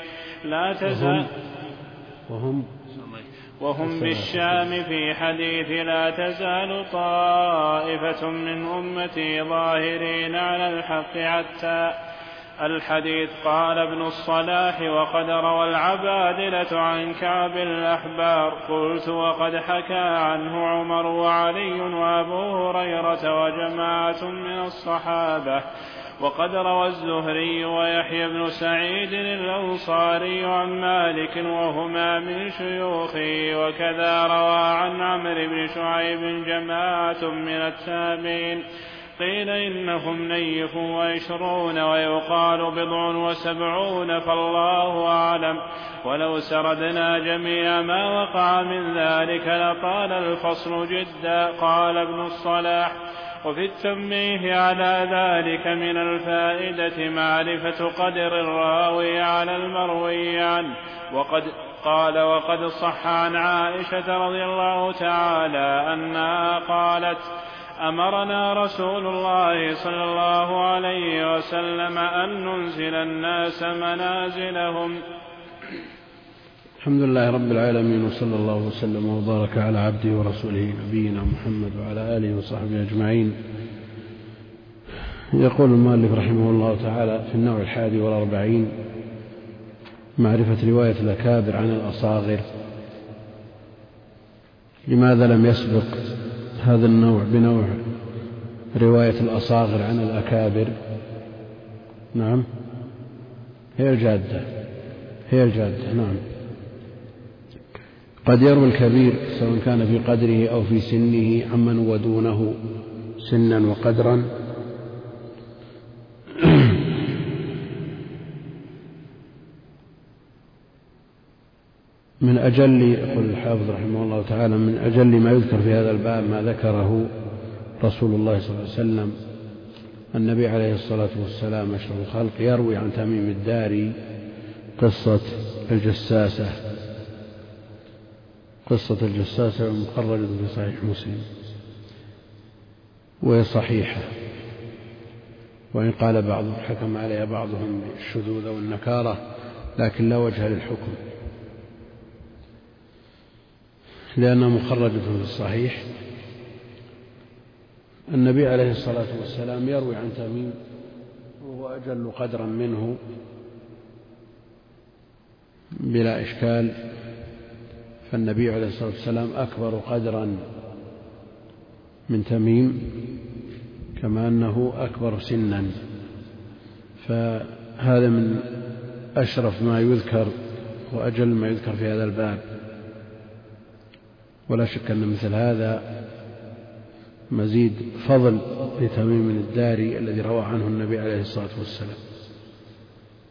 لا تزال وهم وهم بالشام في حديث لا تزال طائفة من أمتي ظاهرين على الحق حتى الحديث قال ابن الصلاح وقد روى العبادلة عن كعب الأحبار. قلت وقد حكى عنه عمر وعلي وأبو هريرة وجماعة من الصحابة. وقد روى الزهري ويحيى بن سعيد الأنصاري عن مالك وهما من شيوخه وكذا روى عن عمرو بن شعيب جماعة من التابعين. قيل إنهم نيف وعشرون ويقال بضع وسبعون فالله أعلم. ولو سردنا جميع ما وقع من ذلك لطال الفصل جدا. قال ابن الصلاح وفي التنبيه على ذلك من الفائدة معرفة قدر الراوي على المروي عنه وقد قال وقد صح عن عائشة رضي الله تعالى أنها قالت أمرنا رسول الله صلى الله عليه وسلم أن ننزل الناس منازلهم. الحمد لله رب العالمين وصلى الله وسلم وبارك على عبده ورسوله نبينا محمد وعلى آله وصحبه أجمعين. يقول المؤلف رحمه الله تعالى في النوع الحادي والأربعين معرفة رواية الأكابر عن الأصاغر. لماذا لم يسبق هذا النوع بنوع رواية الأصاغر عن الأكابر؟ نعم هي الجادة هي الجادة نعم. قد يروي الكبير سواء كان في قدره أو في سنه عمن ودونه سنا وقدرا. من أجل يقول الحافظ رحمه الله تعالى من أجل ما يذكر في هذا الباب ما ذكره رسول الله صلى الله عليه وسلم النبي عليه الصلاة والسلام أشرف الخلق يروي عن تميم الداري قصة الجساسة. قصة الجساسة المخرجة في صحيح مسلم وهي صحيحة. وإن قال بعضهم حكم عليها بعضهم بالشذوذ والنكارة لكن لا وجه للحكم. لأنها مخرجة في الصحيح النبي عليه الصلاة والسلام يروي عن تميم وهو أجل قدرا منه بلا إشكال. فالنبي عليه الصلاة والسلام أكبر قدرا من تميم كما أنه أكبر سنا. فهذا من أشرف ما يذكر وأجل ما يذكر في هذا الباب. ولا شك أن مثل هذا مزيد فضل لتميم الداري الذي روى عنه النبي عليه الصلاة والسلام.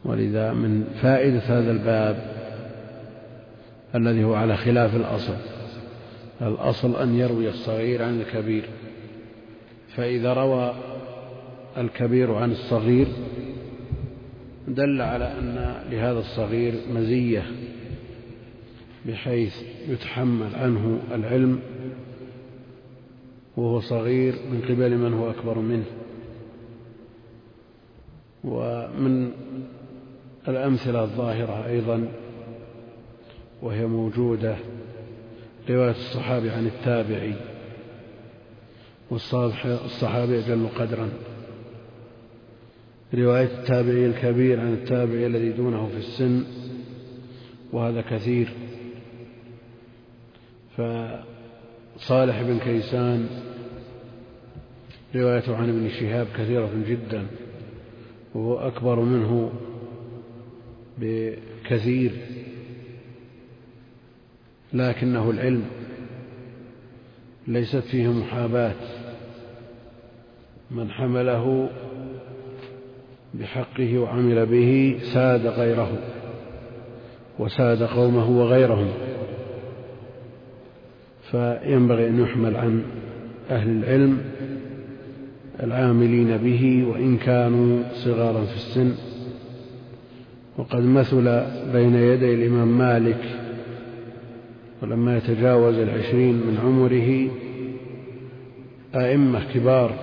ولذا من فائدة هذا الباب الذي هو على خلاف الأصل. الأصل أن يروي الصغير عن الكبير. فإذا روى الكبير عن الصغير دل على أن لهذا الصغير مزية بحيث يتحمل عنه العلم وهو صغير من قبل من هو أكبر منه. ومن الأمثلة الظاهرة أيضا وهي موجودة رواية الصحابي عن التابعي والصحابي أجل قدرا. رواية التابعي الكبير عن التابعي الذي دونه في السن وهذا كثير. فصالح بن كيسان روايته عن ابن شهاب كثيرة جدا وهو أكبر منه بكثير. لكنه العلم ليست فيه محاباة. من حمله بحقه وعمل به ساد غيره وساد قومه وغيرهم. فينبغي أن يحمل عن أهل العلم العاملين به وإن كانوا صغارا في السن. وقد مثل بين يدي الإمام مالك ولما يتجاوز العشرين من عمره أئمة كبار.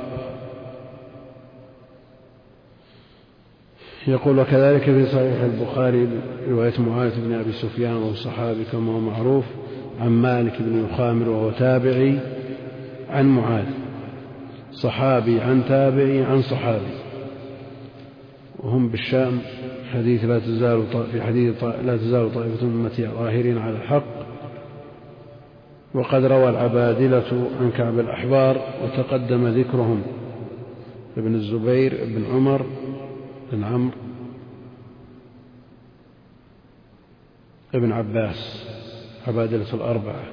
يقول وكذلك في صحيح البخاري رواية معاذ بن أبي سفيان وهو صحابي كما هو معروف عن مالك بن يخامر وهو تابعي عن معاذ صحابي عن تابعي عن صحابي. وهم بالشام حديث لا تزال في حديث لا تزال طائفة من أمتي ظاهرين على الحق وقد روى العبادلة عن كعب الأحبار وتقدم ذكرهم. ابن الزبير بن عمر بن عمرو ابن عباس عبادلة الأربعة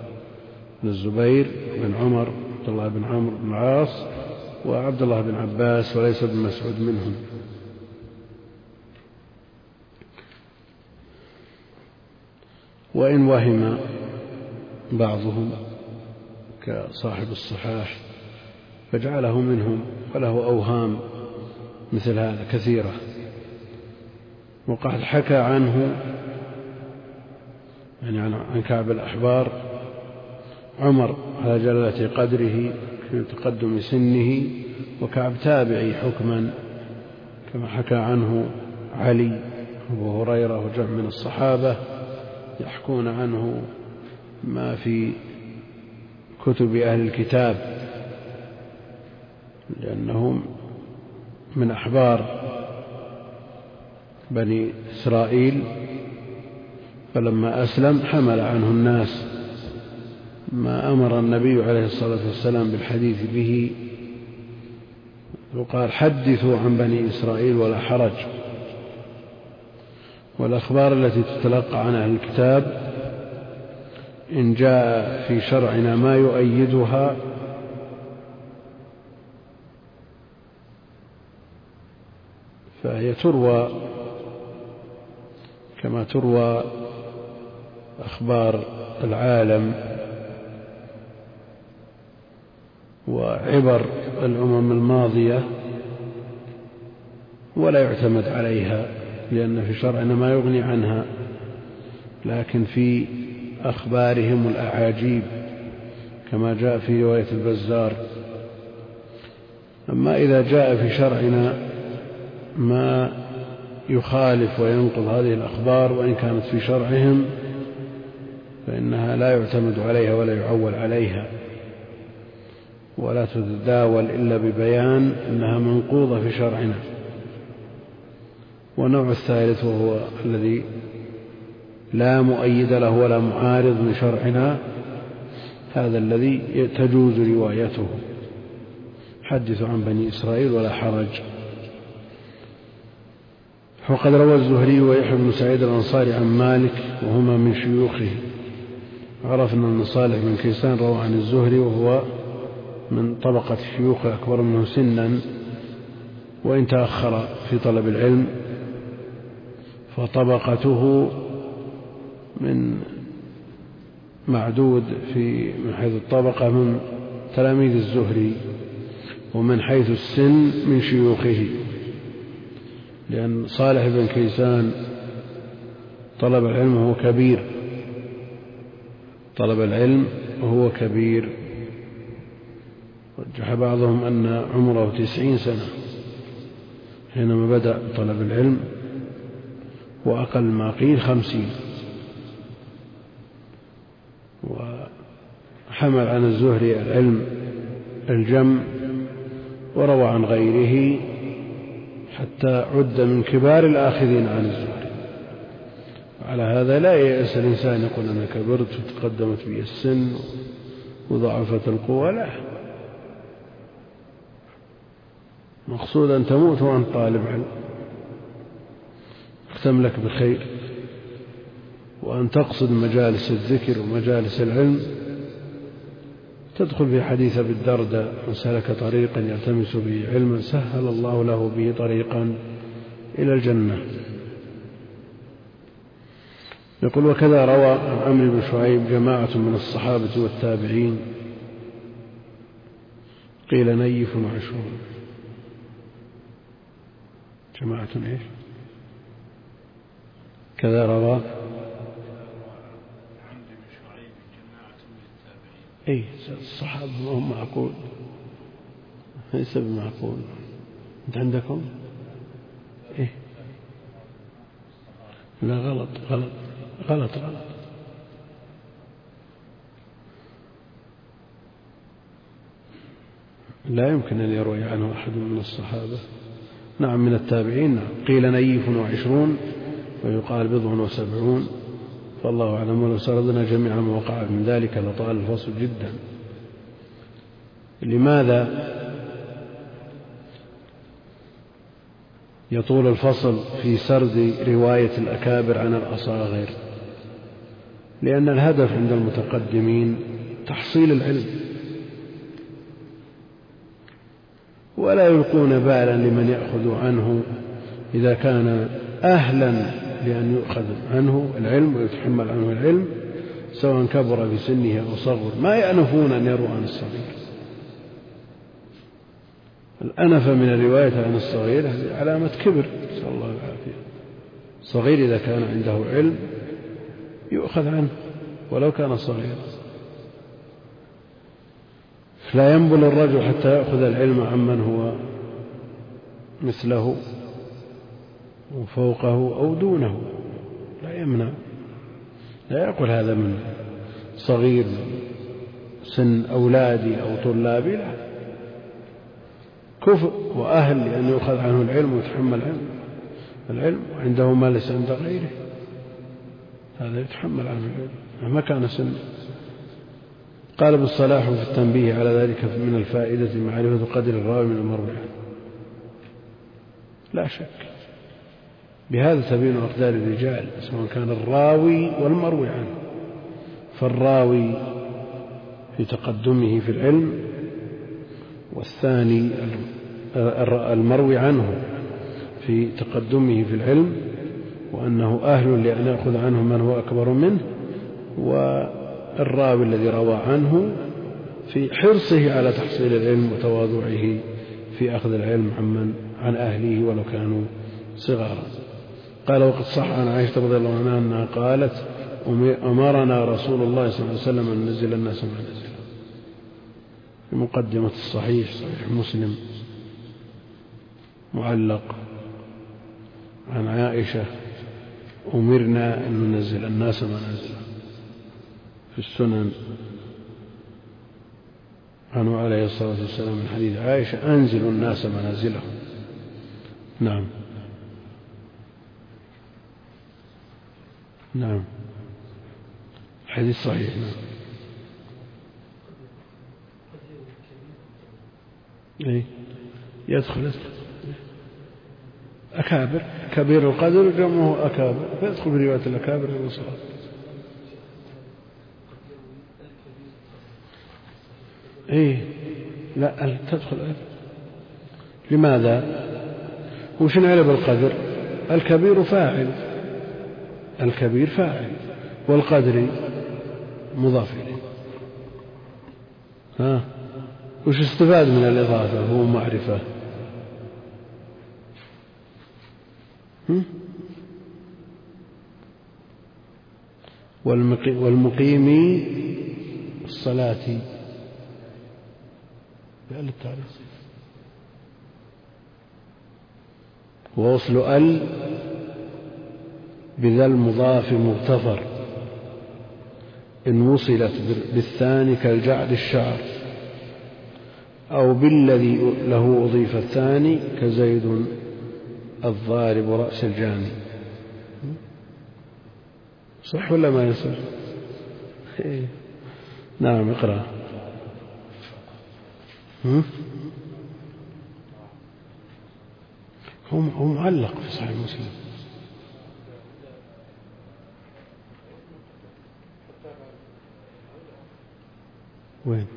بن الزبير بن عمر عبد الله بن عمرو بن العاص وعبد الله بن عباس وليس ابن مسعود منهم. وإن وهم بعضهم كصاحب الصحاح فجعله منهم وله أوهام مثل هذا كثيرة وقد حكى عنه يعني عن كعب الأحبار عمر على جلالة قدره في تقدم سنه وكعب تابعي حكما كما حكى عنه علي أبو هريرة وجمع من الصحابة يحكون عنه ما في كتب أهل الكتاب لأنهم من أحبار بني إسرائيل فلما أسلم حمل عنه الناس. ما أمر النبي عليه الصلاة والسلام بالحديث به وقال حدثوا عن بني إسرائيل ولا حرج. والأخبار التي تتلقى عن أهل الكتاب إن جاء في شرعنا ما يؤيدها فهي تروى كما تروى أخبار العالم وعبر الأمم الماضية ولا يعتمد عليها لأن في شرعنا ما يغني عنها لكن في أخبارهم الأعاجيب كما جاء في رواية البزار. أما إذا جاء في شرعنا ما يخالف وينقض هذه الأخبار وإن كانت في شرعهم فإنها لا يعتمد عليها ولا يعول عليها. ولا تتداول إلا ببيان أنها منقوضة في شرعنا. والنوع الثالث وهو الذي لا مؤيد له ولا معارض من شرعنا هذا الذي تجوز روايته. حدثوا عن بني إسرائيل ولا حرج. وقد روى الزهري ويحيى بن سعيد الأنصاري عن مالك وهما من شيوخه. عرفنا أن صالح بن كيسان روى عن الزهري وهو من طبقة شيوخ أكبر منه سنا وإن تأخر في طلب العلم فطبقته من معدود في من حيث الطبقة من تلاميذ الزهري ومن حيث السن من شيوخه. لأن صالح بن كيسان طلب العلم وهو كبير. طلب العلم وهو كبير. رجح بعضهم أن عمره تسعين سنة حينما بدأ طلب العلم وأقل ما قيل خمسين. وحمل عن الزهري العلم الجم وروى عن غيره حتى عد من كبار الآخذين عن الزهري. على هذا لا ييأس الإنسان يقول أنا كبرت وتقدمت بي السن وضعفت القوة لا. مقصود أن تموت وأنت طالب علم. اختم لك بخير. وأن تقصد مجالس الذكر ومجالس العلم تدخل في حديث أبي الدرداء من سلك طريقا يلتمس به علما سهل الله له به طريقا إلى الجنة يقول وكذا روى عن عمرو بن شعيب جماعة من الصحابة والتابعين قيل نيف وعشرون جماعة إيش؟ كذا روى اي الصحابة ما هم معقول؟ ليس بمعقول. أنت عندكم؟ إيه. لا غلط غلط غلط غلط. لا يمكن أن يروي عنه أحد من الصحابة. نعم من التابعين. نعم قيل نيف وعشرون ويقال بضع وسبعون. فالله أعلم ولو سردنا جميع ما وقع من ذلك لطال الفصل جدا. لماذا يطول الفصل في سرد رواية الأكابر عن الأصاغر؟ لأن الهدف عند المتقدمين تحصيل العلم. ولا يلقون بالا لمن يأخذ عنه إذا كان أهلا لأن يؤخذ عنه العلم ويتحمل عنه العلم سواء كبر في سنه أو صغر. ما يأنفون أن يروا عن الصغير. الأنف من الرواية عن الصغير هذه علامة كبر نسأل الله العافية. صغير إذا كان عنده علم يؤخذ عنه ولو كان صغيرا لا ينبل الرجل حتى يأخذ العلم عمن هو مثله. وفوقه أو دونه. لا يمنع. لا يقول هذا من صغير سن أولادي أو طلابي لا. كفء وأهل لأن يؤخذ عنه العلم ويتحمل عنه العلم وعنده ما ليس عند غيره. هذا يتحمل عنه العلم. مهما كان سن. قال ابن الصلاح في التنبيه على ذلك من الفائدة معرفة قدر الراوي من المروي لا شك. بهذا تبين أقدار الرجال سواء كان الراوي والمروي عنه. فالراوي في تقدمه في العلم والثاني المروي عنه في تقدمه في العلم وأنه أهل لأن يأخذ عنه من هو أكبر منه والراوي الذي روى عنه في حرصه على تحصيل العلم وتواضعه في أخذ العلم عمن عن أهله ولو كانوا صغارا. قال وقد صح عن عائشة رضي الله عنها أنها قالت أمرنا رسول الله صلى الله عليه وسلم أن ننزل الناس ما نزل في مقدمة الصحيح صحيح مسلم. معلق. عن عائشة أمرنا أن ننزل الناس منازلهم في السنن. عنه عليه الصلاة والسلام من حديث عائشة أنزلوا الناس منازلهم. نعم. نعم. حديث صحيح نعم. أي يدخل أكابر كبير القدر جمعه أكابر. فيدخل في رواية الأكابر الوصلات إيه. لا تدخل. لماذا؟ وش نعرف القدر الكبير فاعل. الكبير فاعل والقدر مضاف إليه. ها؟ وش استفاد من الإضافة؟ هو معرفة. والمقيم الصلاة. بأل التعريف. ووصل أل بذا المضاف مغتفر. إن وصلت بالثاني كالجعد الشعر. أو بالذي له أضيف الثاني كزيد الضارب رأس الجاني. صح ولا ما يصح؟ إيه. نعم اقرأ. هو معلق في صحيح مسلم. وين.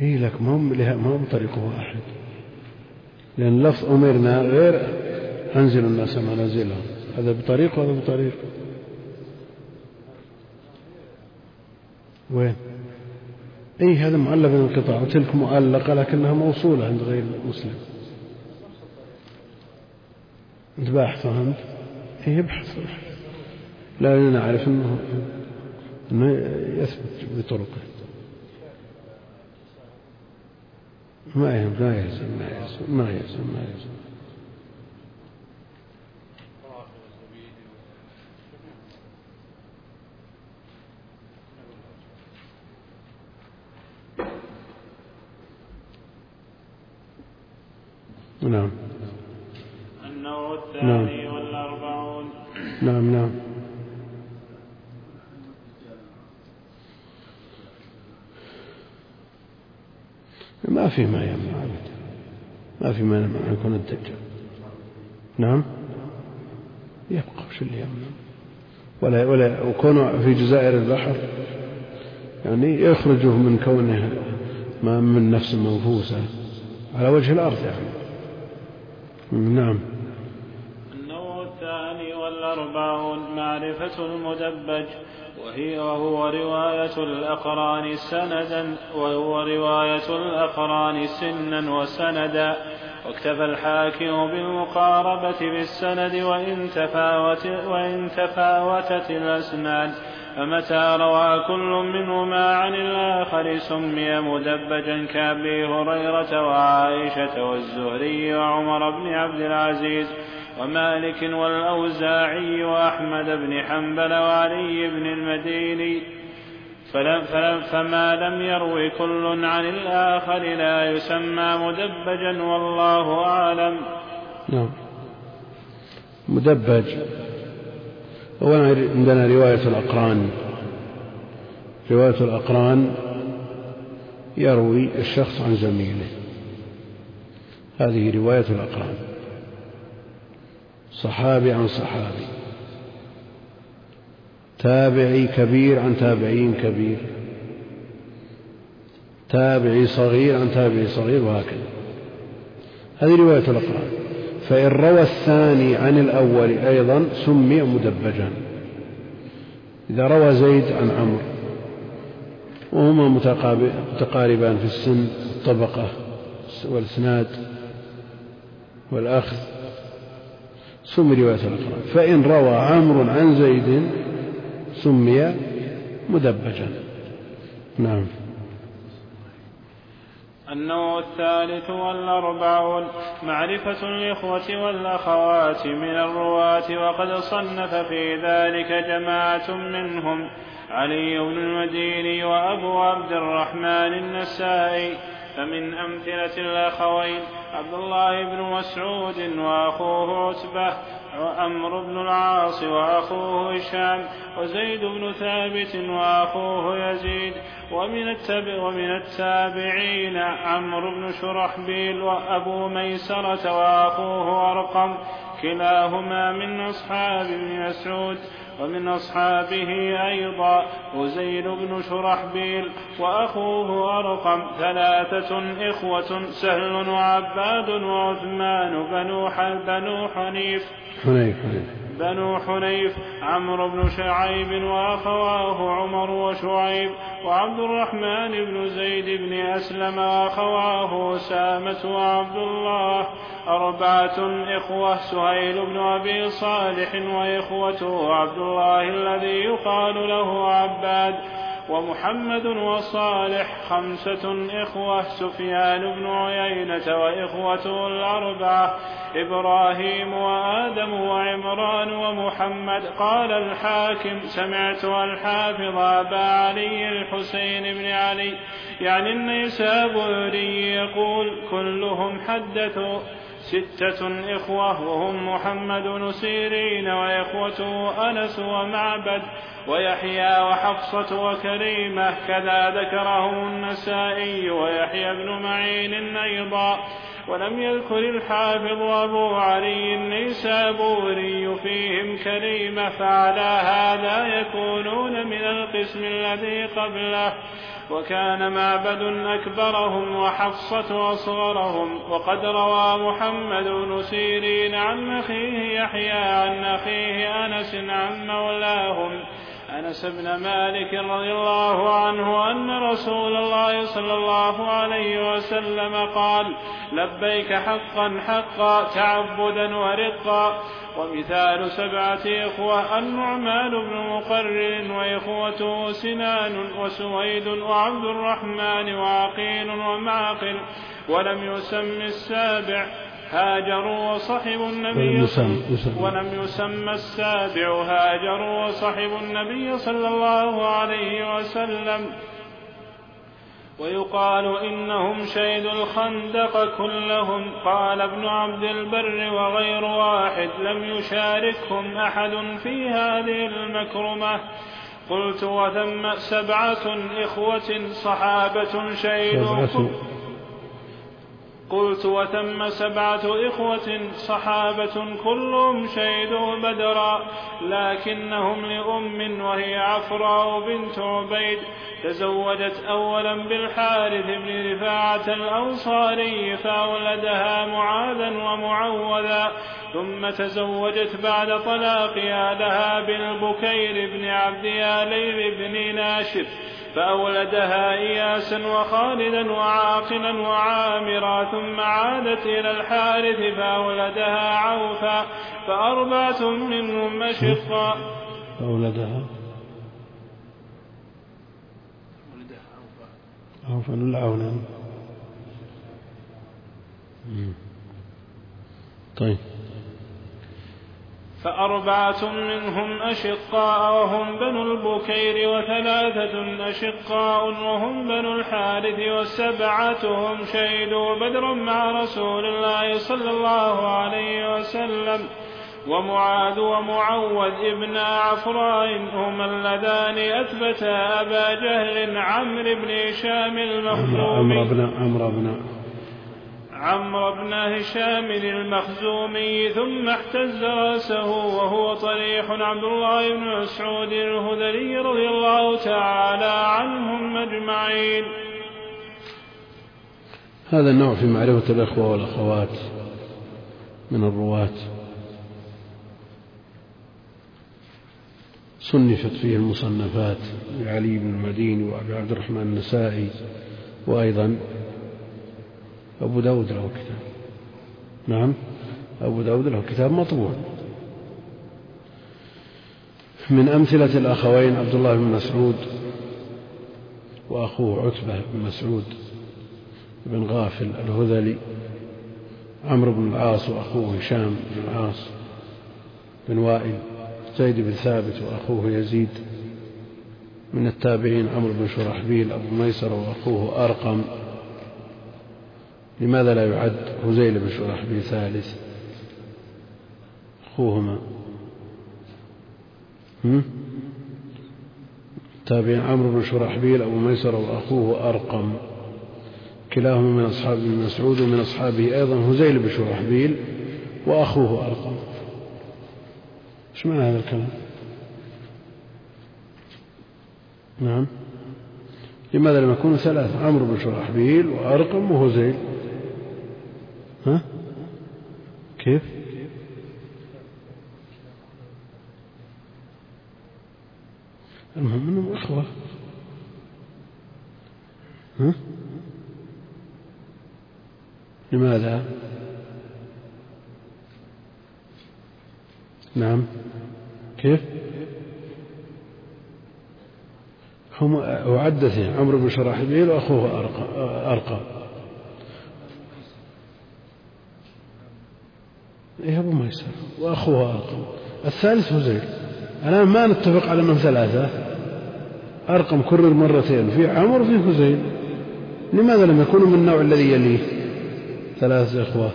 إيه لك ما هم ما هم طريق واحد. لأن لفظ أمرنا غير أنزل الناس منازلهم هذا بطريق وهذا بطريق. وين؟ إيه هذا مؤلف من القطاع وتلك مؤلقة لكنها موصولة عند غير مسلم. أنت باحث فهمت؟ ابحث لا نعرف أنه أنه يثبت بطرقه. ما يلزم ما يلزم ما يلزم ما يلزم ما يلزم نعم النوع الثاني نعم. والأربعون نعم نعم ما في ما يمنع أبدا ما في ما يمنع أن يكون الدجال. نعم؟ يبقى وش اللي يمنع. ولا ولا وكونه في جزائر البحر. يعني يخرجه من كونه ما من نفس منفوسة. على وجه الأرض يعني. نعم. النوع الثاني والأربعون معرفة المدبج وهي وهو رواية الأقران سندا وهو رواية الأقران سنا وسندا. واكتفى الحاكم بالمقاربة بالسند وإن تفاوت وإن تفاوتت الأسناد. فمتى روى كل منهما عن الآخر سمي مدبجا كأبي هريرة وعائشة والزهري وعمر بن عبد العزيز ومالك والأوزاعي وأحمد بن حنبل وعلي بن المديني فلم فلم فما لم يروي كل عن الآخر لا يسمى مدبجا والله أعلم. نعم. مدبج. أولا عندنا رواية الأقران. رواية الأقران يروي الشخص عن زميله. هذه رواية الأقران. صحابي عن صحابي. تابعي كبير عن تابعين كبير. تابعي صغير عن تابعي صغير وهكذا. هذه رواية الأقران فإن روى الثاني عن الأول أيضا سمي مدبجا. إذا روى زيد عن عمرو وهما متقاربان في السن الطبقة والإسناد والأخذ. سمي رواية الأقران فإن روى عمرو عن زيد سمي مدبجا. نعم. النوع الثالث والأربعون. معرفة الإخوة والأخوات من الرواة وقد صنف في ذلك جماعة منهم علي بن المديني وأبو عبد الرحمن النسائي. فمن أمثلة الأخوين عبد الله بن مسعود وأخوه عتبة. وعمرو بن العاص وأخوه هشام وزيد بن ثابت وأخوه يزيد ومن التابع ومن التابعين عمرو بن شرحبيل وأبو ميسرة وأخوه أرقم كلاهما من أصحاب ابن مسعود ومن أصحابه أيضا وزيد بن شرحبيل وأخوه أرقم ثلاثة إخوة سهل وعباد وعثمان بنو حنيف حنيف. بنو حنيف عمرو بن شعيب وأخواه عمر وشعيب وعبد الرحمن بن زيد بن أسلم وأخواه أسامة وعبد الله أربعة إخوة سهيل بن أبي صالح وإخوته عبد الله الذي يقال له عباد. ومحمد وصالح خمسة إخوة سفيان بن عيينة وإخوته الأربعة إبراهيم وآدم وعمران ومحمد. قال الحاكم سمعت الحافظ أبا علي الحسين بن علي يعني النيسابوري يقول كلهم حدثوا ستة إخوة وهم محمد سيرين وإخوته أنس ومعبد ويحيى وحفصة وكريمة كذا ذكرهم النسائي ويحيى بن معين أيضا. ولم يذكر الحافظ أبو علي النيسابوري فيهم كريمة فعلى هذا يكونون من القسم الذي قبله وكان معبد أكبرهم وحفصة أصغرهم وقد روى محمد بن سيرين عن أخيه يحيى عن أخيه أنس عن مولاهم أنس بن مالك رضي الله عنه أن رسول الله صلى الله عليه وسلم قال لبيك حقا حقا تعبدا ورقا. ومثال سبعة إخوة النعمان بن مقرر وإخوته سنان وسويد وعبد الرحمن وعقيل ومعقل ولم يسم السابع. هاجروا وصحبوا النبي ولم يسمى السابع. هاجروا وصحبوا النبي صلى الله عليه وسلم. ويقال إنهم شهدوا الخندق كلهم. قال ابن عبد البر وغير واحد. لم يشاركهم أحد في هذه المكرمة. قلت وثم سبعة إخوة صحابة شهدوا قلت وتم سبعة إخوة صحابة كلهم شهدوا بدرا لكنهم لأم وهي عفراء بنت عبيد تزوجت أولا بالحارث بن رفاعة الأنصاري فأولدها معاذا ومعوذا ثم تزوجت بعد طلاقها لها بالبكير بن عبد ياليل بن ناشف. فأولدها إياسا وخالدا وعاقلا وعامرا ثم عادت إلى الحارث فأولدها عوفا فأربعة منهم أشقا فأولدها. عوفا العون طيب. فأربعة منهم أشقاء وهم بنو البكير وثلاثة أشقاء وهم بنو الحارث والسبعة هم شهدوا بدرا مع رسول الله صلى الله عليه وسلم ومعاذ ومعوذ ابن عفراء هما اللذان أثبتا أبا جهل عمرو بن هشام المخزومي عمرو بن عمرو بن عمرو بن هشام المخزومي ثم احتز رأسه وهو طريح عبد الله بن مسعود الهذلي رضي الله تعالى عنهم أجمعين. هذا النوع في معرفة الأخوة والأخوات من الرواة. صنفت فيه المصنفات لعلي بن المديني وأبي عبد الرحمن النسائي وأيضا أبو داود له كتاب. نعم. أبو داود له كتاب مطبوع. من أمثلة الأخوين عبد الله بن مسعود وأخوه عتبة بن مسعود بن غافل الهذلي عمرو بن العاص وأخوه هشام بن العاص بن وائل زيد بن ثابت وأخوه يزيد. من التابعين عمرو بن شرحبيل أبو ميسر وأخوه أرقم. لماذا لا يعد هزيل بن شرحبيل ثالث أخوهما؟ تابعين عمرو بن شرحبيل أبو ميسر وأخوه أرقم. كلاهما من أصحاب ابن مسعود ومن أصحابه أيضا هزيل بن شرحبيل وأخوه أرقم. إيش معنى هذا الكلام؟ نعم. لماذا لم يكونوا ثلاثة؟ عمرو بن شرحبيل وأرقم وهزيل ها كيف؟ المهم انهم أخوة. ها؟ لماذا؟ نعم. كيف؟ هم اثنين عمرو بن شراحبيل وأخوه أرقى. إيه أبو ميسر وأخوه أرقم. الثالث هزيل الآن ما نتفق على أنهم ثلاثة أرقم كرر مرتين. في عمر وفي هزيل لماذا لم يكونوا من النوع الذي يليه؟ ثلاثة إخوة.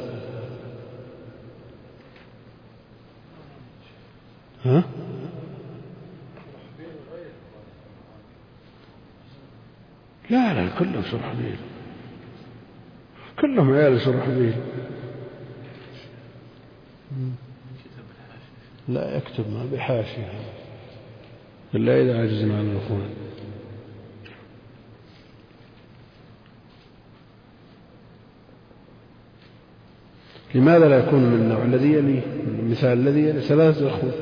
ها؟ لا لا كلهم شرحبيل كلهم عيال شرحبيل لا يكتب ما بحاشية إلا إذا عجزنا عن الإخوان. لماذا لا يكون من النوع الذي يليه المثال الذي يليه ثلاثة أخوة.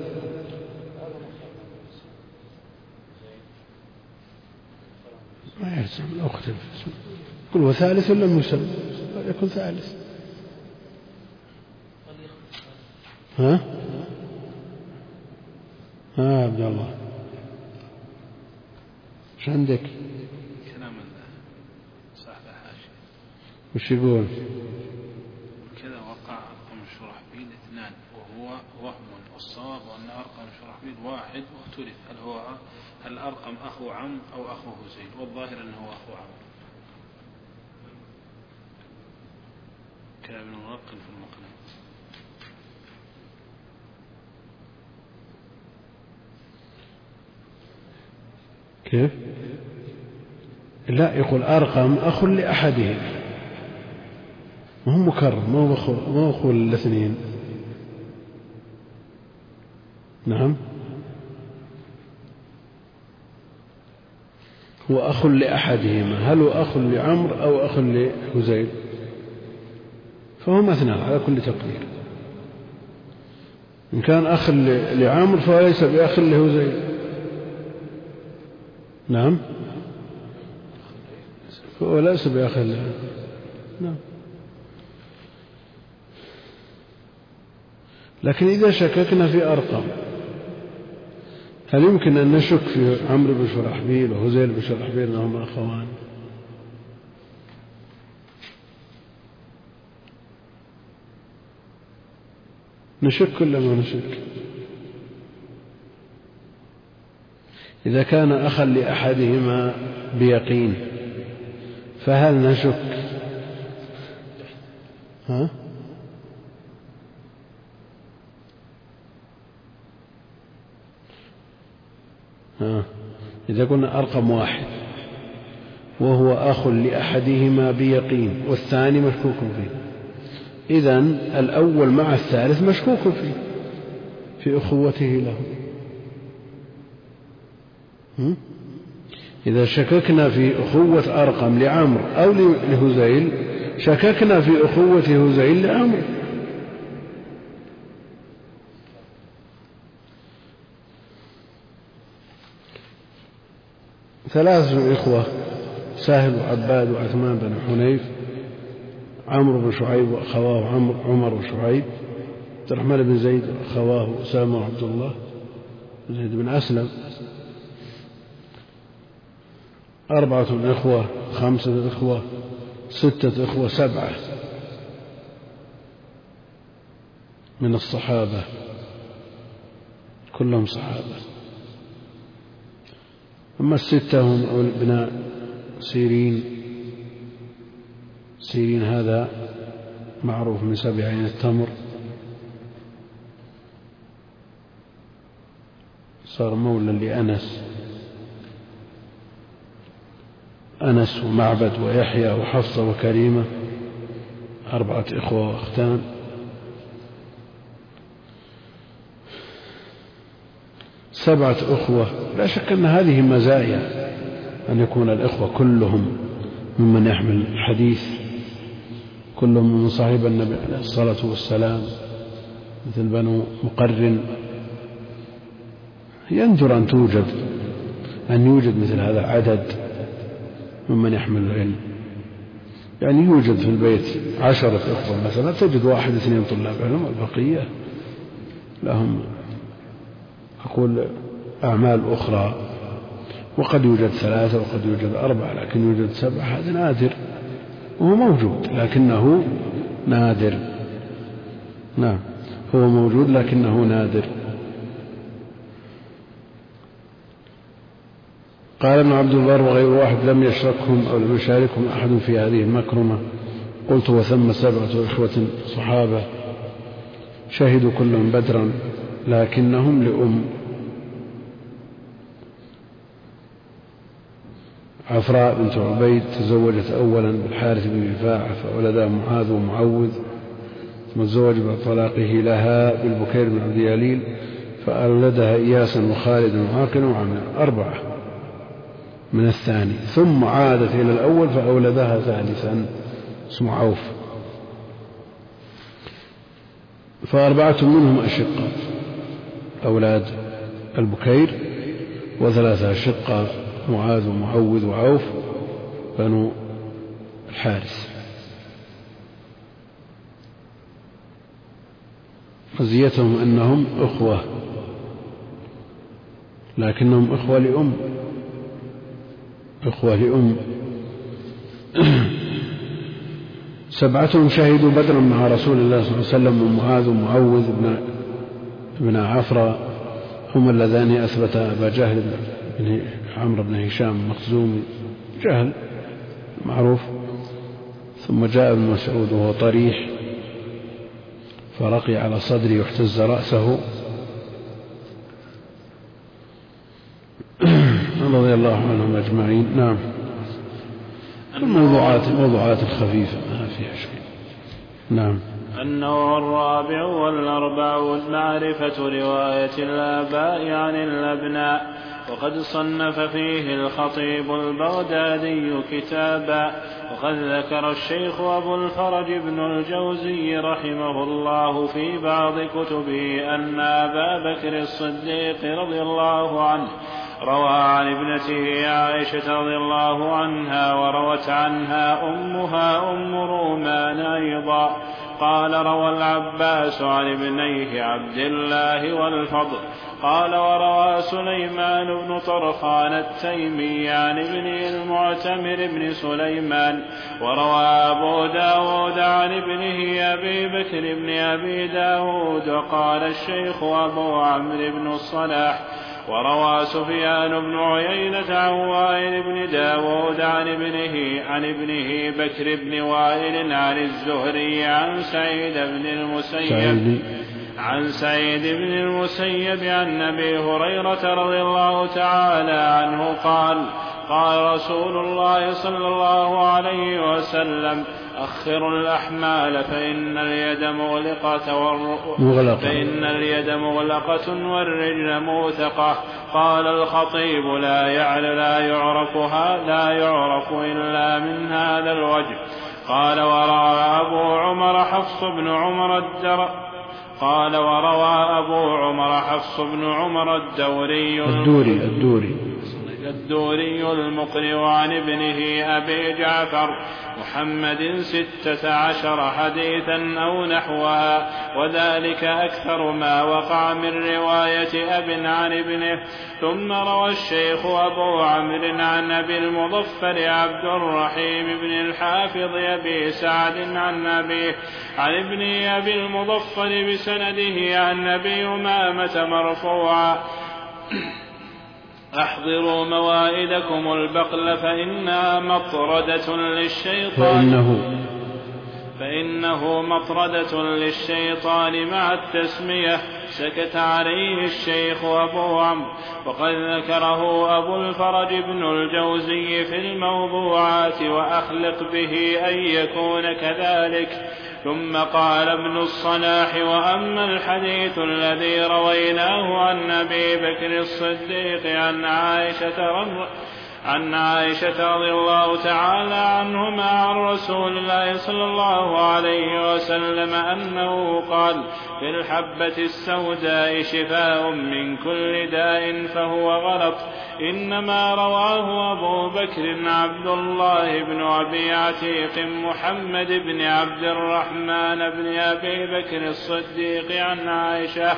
ما يلزم لو اختلف قل هو ثالث لم يسم يكون ثالث. ها؟ ها عبد الله. إيش عندك؟ كلام صاحب الحاشية. وش يقول؟ كذا وقع أرقم شرحبيل اثنان وهو وهم والصواب أن أرقم شرحبيل واحد واختلف هل هو هل أرقم أخو عم أو أخوه زيد؟ والظاهر أنه أخو عم. كلام المنقل في المقنع كيف؟ لا يقول أرقم أخ لأحدهم. ما هو مكرر ما هو أخو ما هو أخو الاثنين نعم. هو أخ لأحدهما. هل هو أخ لعمر أو أخ لهزيل؟ فهما اثنان على كل تقدير. إن كان أخ لعمر فليس بأخ لهزيل. نعم. هو ليس بأخ نعم. لكن إذا شككنا في أرقام هل يمكن أن نشك في عمرو بن شرحبيل وهزيل بن شرحبيل أنهما أخوان؟ نشك كل ما نشك؟ إذا كان أخا لأحدهما بيقين فهل نشك؟ ها؟ ها؟ إذا قلنا أرقم واحد وهو أخ لأحدهما بيقين والثاني مشكوك فيه. إذا الأول مع الثالث مشكوك فيه في أخوته له. إذا شككنا في أخوة أرقم لعمر أو لهزيل شككنا في أخوة هزيل لعمر ثلاثة إخوة سهل وعباد وعثمان بن حنيف عمرو بن شعيب وأخواه عمرو عمر وشعيب عبد الرحمن بن زيد وأخواه أسامة وعبد الله زيد بن أسلم. أربعة إخوة خمسة إخوة ستة إخوة سبعة من الصحابة. كلهم صحابة. أما الستة هم ابناء سيرين. سيرين هذا معروف من سبع عين التمر. صار مولى لأنس. أنس ومعبد ويحيى وحفصة وكريمة. أربعة إخوة وأختان. سبعة أخوة. لا شك أن هذه مزايا أن يكون الإخوة كلهم ممن يحمل الحديث كلهم من صاحب النبي عليه الصلاة والسلام مثل بنو مقرن. يندر أن توجد أن يوجد مثل هذا عدد. ممن يحمل العلم. يعني يوجد في البيت عشرة إخوة مثلا تجد واحد اثنين طلاب علم والبقية لهم أقول أعمال أخرى. وقد يوجد ثلاثة وقد يوجد أربعة لكن يوجد سبعة هذا نادر. وهو موجود لكنه نادر. نعم هو موجود لكنه نادر. قال ابن عبد البر وغير واحد لم يشركهم أو لم يشاركهم أحد في هذه المكرمة. قلت وثم سبعة إخوة صحابة شهدوا كلهم بدرا لكنهم لأم. عفراء بنت عبيد تزوجت أولا بالحارث بن رفاعة فولدها معاذ ومعوذ ثم تزوج بعد طلاقه لها بالبكير بن عبد يليل فأولدها إياسا وخالدا وعاقلا وعامر أربعة. من الثاني. ثم عادت إلى الأول فأولدها ثالثا. اسمه عوف. فأربعة منهم أشقاء أولاد البكير وثلاثة أشقاء معاذ ومعوذ وعوف بنو الحارث. مزيتهم أنهم أخوة لكنهم أخوة لأم. إخوة لأم. سبعتهم شهدوا بدرا مع رسول الله صلى الله عليه وسلم ومعاذ ومعوذ بن بن عفرة هم اللذان أثبتا أبا جهل بن عمرو بن هشام المخزومي جهل معروف. ثم جاء ابن مسعود وهو طريح فرقي على صدري واحتز رأسه. رضي الله عنهم أجمعين. نعم. الموضوعات الموضوعات الخفيفة ما فيها شيء. نعم. النوع الرابع والأربعون معرفة رواية الآباء عن الأبناء وقد صنف فيه الخطيب البغدادي كتابا وقد ذكر الشيخ أبو الفرج بن الجوزي رحمه الله في بعض كتبه أن أبا بكر الصديق رضي الله عنه روى عن ابنته عائشة رضي الله عنها وروت عنها أمها أم رومان أيضا. قال روى العباس عن ابنيه عبد الله والفضل. قال وروى سليمان بن طرخان التيمي عن ابنه المعتمر بن سليمان. وروى أبو داود عن ابنه أبي بكر بن أبي داود. وقال الشيخ أبو عمرو بن الصلاح. وروى سفيان بن عيينة عن وائل بن داود عن ابنه عن ابنه بكر بن وائل عن الزهري عن سعيد بن المسيب عن سعيد بن المسيب عن أبي هريرة رضي الله تعالى عنه قال قال رسول الله صلى الله عليه وسلم أخروا الأحمال فإن اليد مغلقة مغلقة. فإن اليد مغلقة والرجل موثقة. قال الخطيب لا يعل لا يعرفها لا يعرف إلا من هذا الوجه. قال وروى أبو عمر حفص بن عمر الدر قال وروى أبو عمر حفص بن عمر الدوري. الدوري الدوري. الدوري المقرئ عن ابنه أبي جعفر محمد ستة عشر حديثا أو نحوها وذلك أكثر ما وقع من رواية أب عن ابنه. ثم روى الشيخ أبو عمرو عن أبي المظفر عبد الرحيم بن الحافظ أبي سعد عن أبيه عن ابن أبي المظفر بسنده عن أبي أمامة مرفوعا. أحضروا موائدكم البقل فإنها مطردة للشيطان. فإنه فإنه مطردة للشيطان مع التسمية. سكت عليه الشيخ أبو عمرو. وقد ذكره أبو الفرج بن الجوزي في الموضوعات وأخلق به أن يكون كذلك. ثم قال ابن الصلاح وأما الحديث الذي رويناه عن أبي بكر الصديق عن عائشة رضي عن عائشة رضي الله تعالى عنهما عن رسول الله صلى الله عليه وسلم أنه قال في الحبة السوداء شفاء من كل داء فهو غلط. إنما رواه أبو بكر عبد الله بن أبي عتيق محمد بن عبد الرحمن بن أبي بكر الصديق عن عائشة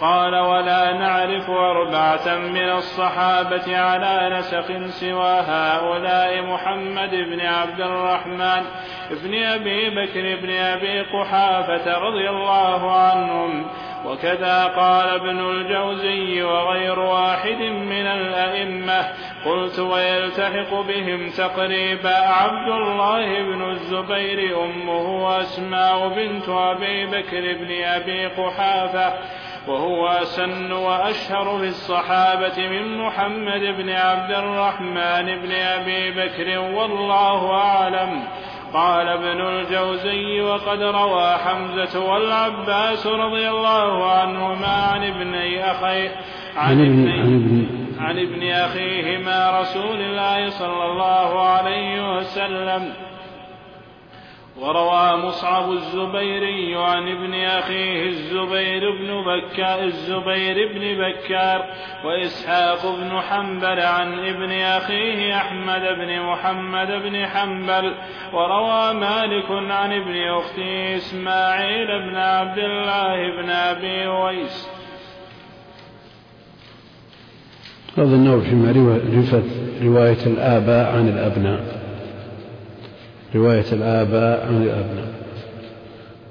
قال ولا نعرف أربعة من الصحابة على نسق سوى هؤلاء محمد بن عبد الرحمن بن أبي بكر بن أبي قحافة رضي الله عنهم. وكذا قال ابن الجوزي وغير واحد من الأئمة. قلت ويلتحق بهم تقريبا عبد الله بن الزبير أمه أسماء بنت أبي بكر بن أبي قحافة. وهو أسن وأشهر في الصحابة من محمد بن عبد الرحمن بن أبي بكر والله أعلم. قال ابن الجوزي وقد روى حمزة والعباس رضي الله عنهما عن ابني أخيه عن, ابن, عن, ابن, عن ابن أخيهما رسول الله صلى الله عليه وسلم. وروى مصعب الزبيري عن ابن أخيه الزبير بن بكار الزبير بن بكار وإسحاق بن حنبل عن ابن أخيه أحمد بن محمد بن حنبل وروى مالك عن ابن أخته إسماعيل بن عبد الله بن أبي ويس. هذا النوع في معرفة رواية الآباء عن الأبناء. رواية الآباء عن الأبناء.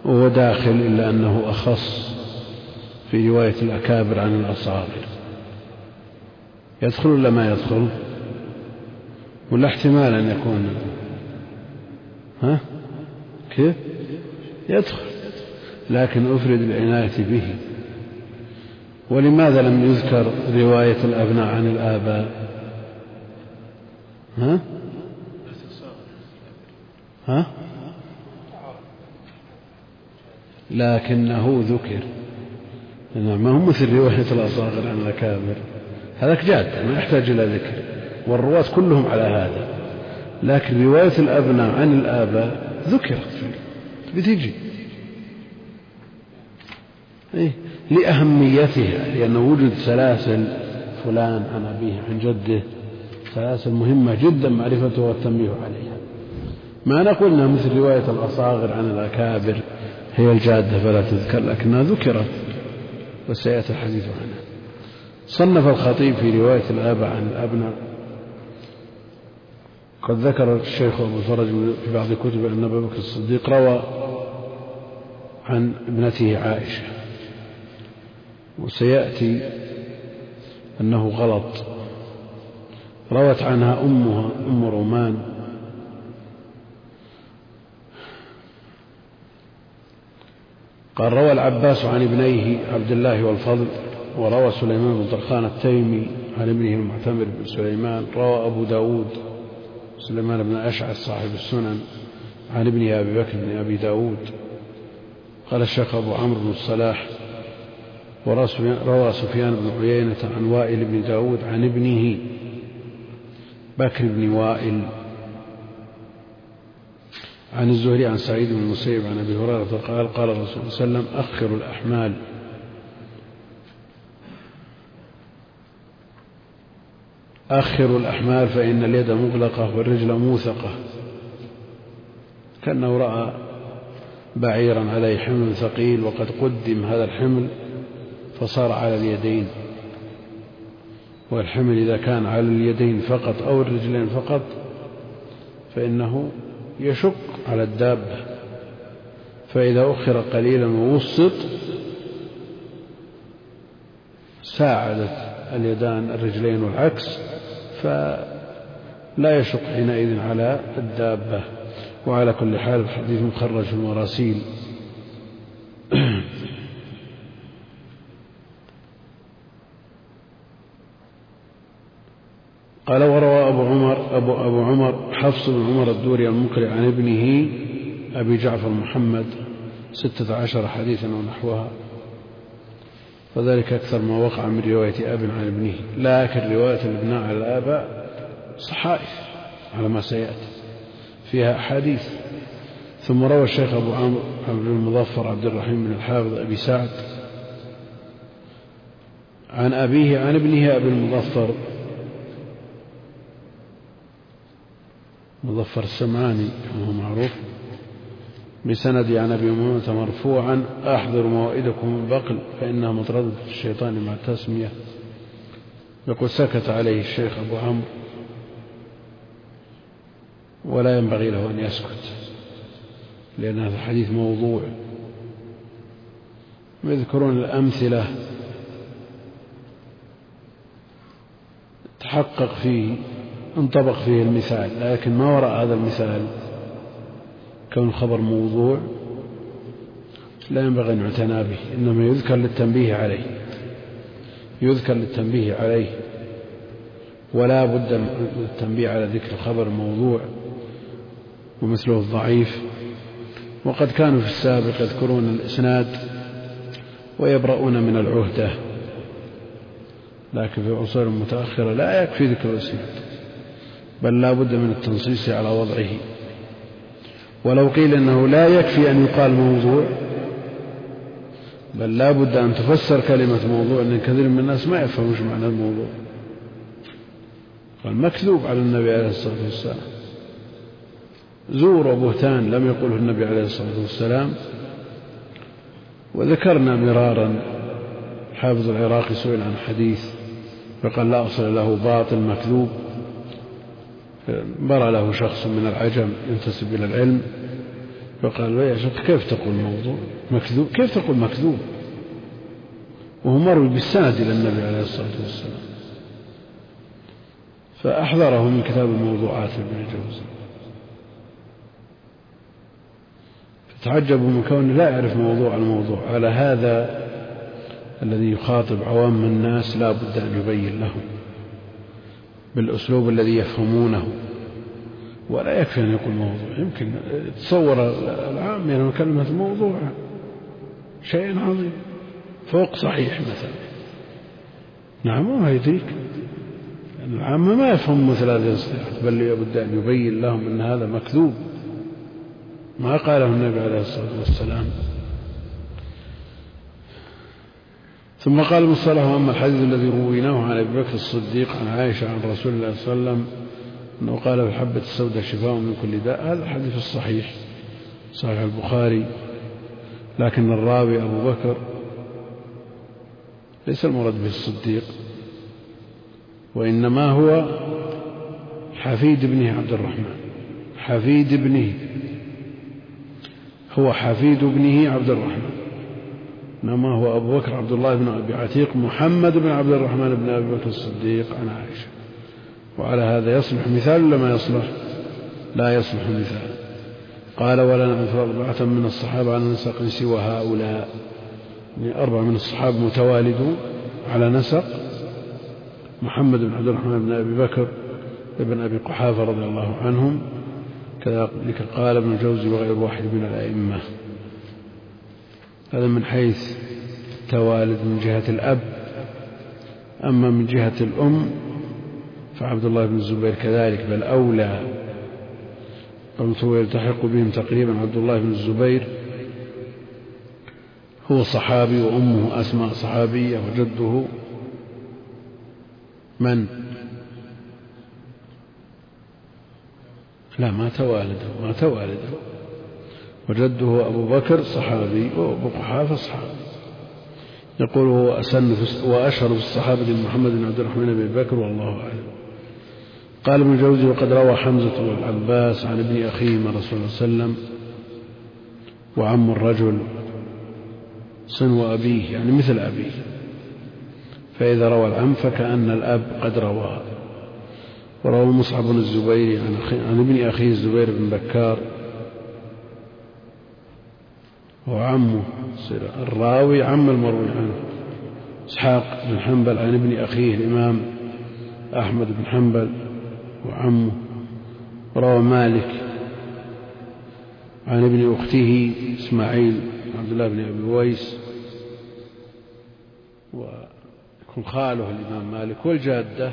وهو داخل إلا أنه أخص في رواية الأكابر عن الأصاغر يدخل ولا ما يدخل؟ ولا احتمال أن يكون. ها؟ كيف؟ يدخل. لكن أفرد العناية به. ولماذا لم يذكر رواية الأبناء عن الآباء؟ ها؟ ها؟ لكنه ذكر. نعم ما هو مثل رواية الأصاغر عن الأكابر. هذاك جاد ما يحتاج إلى ذكر. والرواة كلهم على هذا. لكن رواية الأبناء عن الآباء ذكرت. بتجي إيه؟ لأهميتها لأن وجد سلاسل فلان عن أبيه عن جده سلاسل مهمة جدا معرفتها والتنبيه عليها ما نقول إنها مثل رواية الأصاغر عن الأكابر هي الجادة فلا تذكر لكنها ذكرت وسيأتي الحديث عنها. صنف الخطيب في رواية الآباء عن الأبناء. قد ذكر الشيخ أبو الفرج في بعض كتبه أن أبا بكر الصديق روى عن ابنته عائشة. وسيأتي أنه غلط. روت عنها أمها أم رومان قال روى العباس عن ابنيه عبد الله والفضل وروى سليمان بن طرخان التيمي عن ابنه المعتمر بن سليمان روى أبو داود سليمان بن أشعث صاحب السنن عن ابنه أبي بكر بن أبي داود قال الشيخ أبو عمرو بن الصلاح وروى سفيان بن عيينة عن وائل بن داود عن ابنه بكر بن وائل عن الزهري عن سعيد بن المسيب عن أبي هريرة قال قال الرسول صلى الله عليه وسلم اخروا الأحمال. أخروا الأحمال فإن اليد مغلقة والرجل موثقة. كأنه رأى بعيرا عليه حمل ثقيل وقد قدم هذا الحمل فصار على اليدين. والحمل إذا كان على اليدين فقط أو الرجلين فقط فإنه يشق على الدابة. فإذا أخر قليلا ووسط ساعدت اليدان الرجلين والعكس فلا يشق حينئذ على الدابة. وعلى كل حال الحديث مخرج في المراسيل قال وروى أبو عمر أبو, أبو عمر حفص بن عمر الدوري المقرئ عن ابنه أبي جعفر محمد ستة عشر حديثا ونحوها. وذلك أكثر ما وقع من رواية أب عن ابنه. لكن رواية الابناء على الآباء صحائف على ما سيأتي. فيها أحاديث. ثم روى الشيخ أبو عمرو بن المظفر عبد الرحيم بن الحافظ أبي سعد عن أبيه عن ابنه أبي المظفر مظفر السمعاني كما هو معروف. بسند عن أبي امامه مرفوعا أحضر موائدكم البقل فإنها مطردة الشيطان مع التسميه يقول سكت عليه الشيخ أبو عمرو. ولا ينبغي له أن يسكت لأن هذا الحديث موضوع. يذكرون الأمثلة تحقق فيه انطبق فيه المثال لكن ما وراء هذا المثال كون الخبر موضوع لا ينبغي أن يعتنى به إنما يذكر للتنبيه عليه يذكر للتنبيه عليه ولا بد من التنبيه على ذكر الخبر الموضوع ومثله الضعيف. وقد كانوا في السابق يذكرون الإسناد ويبرؤون من العهدة لكن في عصور متأخرة لا يكفي ذكر الإسناد. بل لا بد من التنصيص على وضعه. ولو قيل إنه لا يكفي أن يقال موضوع بل لا بد أن تفسر كلمة موضوع ان كثير من الناس ما يفهمون معنى الموضوع. قال مكذوب على النبي عليه الصلاة والسلام. زور وبهتان لم يقله النبي عليه الصلاة والسلام. وذكرنا مرارا حافظ العراقي سئل عن حديث فقال لا أصل له باطل مكذوب. مر له شخص من العجم ينتسب إلى العلم فقال له يا شيخ كيف تقول موضوع مكذوب. كيف تقول مكذوب؟ وهو مروي بالسند إلى النبي عليه الصلاة والسلام. فأحضره من كتاب الموضوعات ابن الجوزي فتعجبوا من كونه لا يعرف موضوع الموضوع. على هذا الذي يخاطب عوام الناس لا بد أن يبين لهم. بالأسلوب الذي يفهمونه. ولا يكفي أن يقول موضوع. يمكن تصور العام من كلمة موضوع شيء عظيم. فوق صحيح مثلا. نعم ما يدريك. العامة ما يفهم مثل هذه الاصطلاحات. بل لابد أن يبين لهم أن هذا مكذوب. ما قاله النبي عليه الصلاة والسلام. ثم قال المصطلح أما الحديث الذي رويناه عن أبي بكر الصديق عن عائشة عن رسول الله صلى الله عليه وسلم أنه قال في الحبة السوداء شفاء من كل داء. هذا الحديث الصحيح صحيح البخاري لكن الراوي أبو بكر ليس المراد به الصديق وإنما هو حفيد ابنه عبد الرحمن. حفيد ابنه هو حفيد ابنه عبد الرحمن. إنما هو أبو بكر عبد الله بن أبي عتيق محمد بن عبد الرحمن بن أبي بكر الصديق عن عائشة. وعلى هذا يصلح مثال ولا ما يصلح؟ لا يصلح مثال. قال ولا نعرف أربعة من الصحابة على نسق سوى هؤلاء. يعني أربعة من الصحابة متوالدون على نسق محمد بن عبد الرحمن بن أبي بكر ابن أبي قحافة رضي الله عنهم. كذلك قال ابن الجوزي وغير واحد من الأئمة. هذا من حيث التوالد من جهة الأب. أما من جهة الأم فعبد الله بن الزبير كذلك بل أولى. هو يلتحق بهم تقريبا عبد الله بن الزبير. هو صحابي وأمه أسماء صحابية وجده. من؟ لا ما توالده ما توالده. وجده أبو بكر صحابي وأبو قحافة صحابي. يقول هو أسن وأشهر في الصحابة محمد بن عبد الرحمن بن بكر والله أعلم. قال ابن جوزي وقد روى حمزة والعباس عن ابن أخيه من رسول الله صلى الله عليه وسلم وعم الرجل صنو أبيه يعني مثل أبيه. فإذا روى العم فكأن الأب قد روى وروى مصعب بن الزبير عن, عن ابن أخيه الزبير بن بكار وعمه. الراوي عم المروي عنه إسحاق بن حنبل عن ابن أخيه الإمام أحمد بن حنبل وعمه. روى مالك عن ابن أخته إسماعيل عبد الله بن أبي ويس. ويكون خاله الإمام مالك والجادة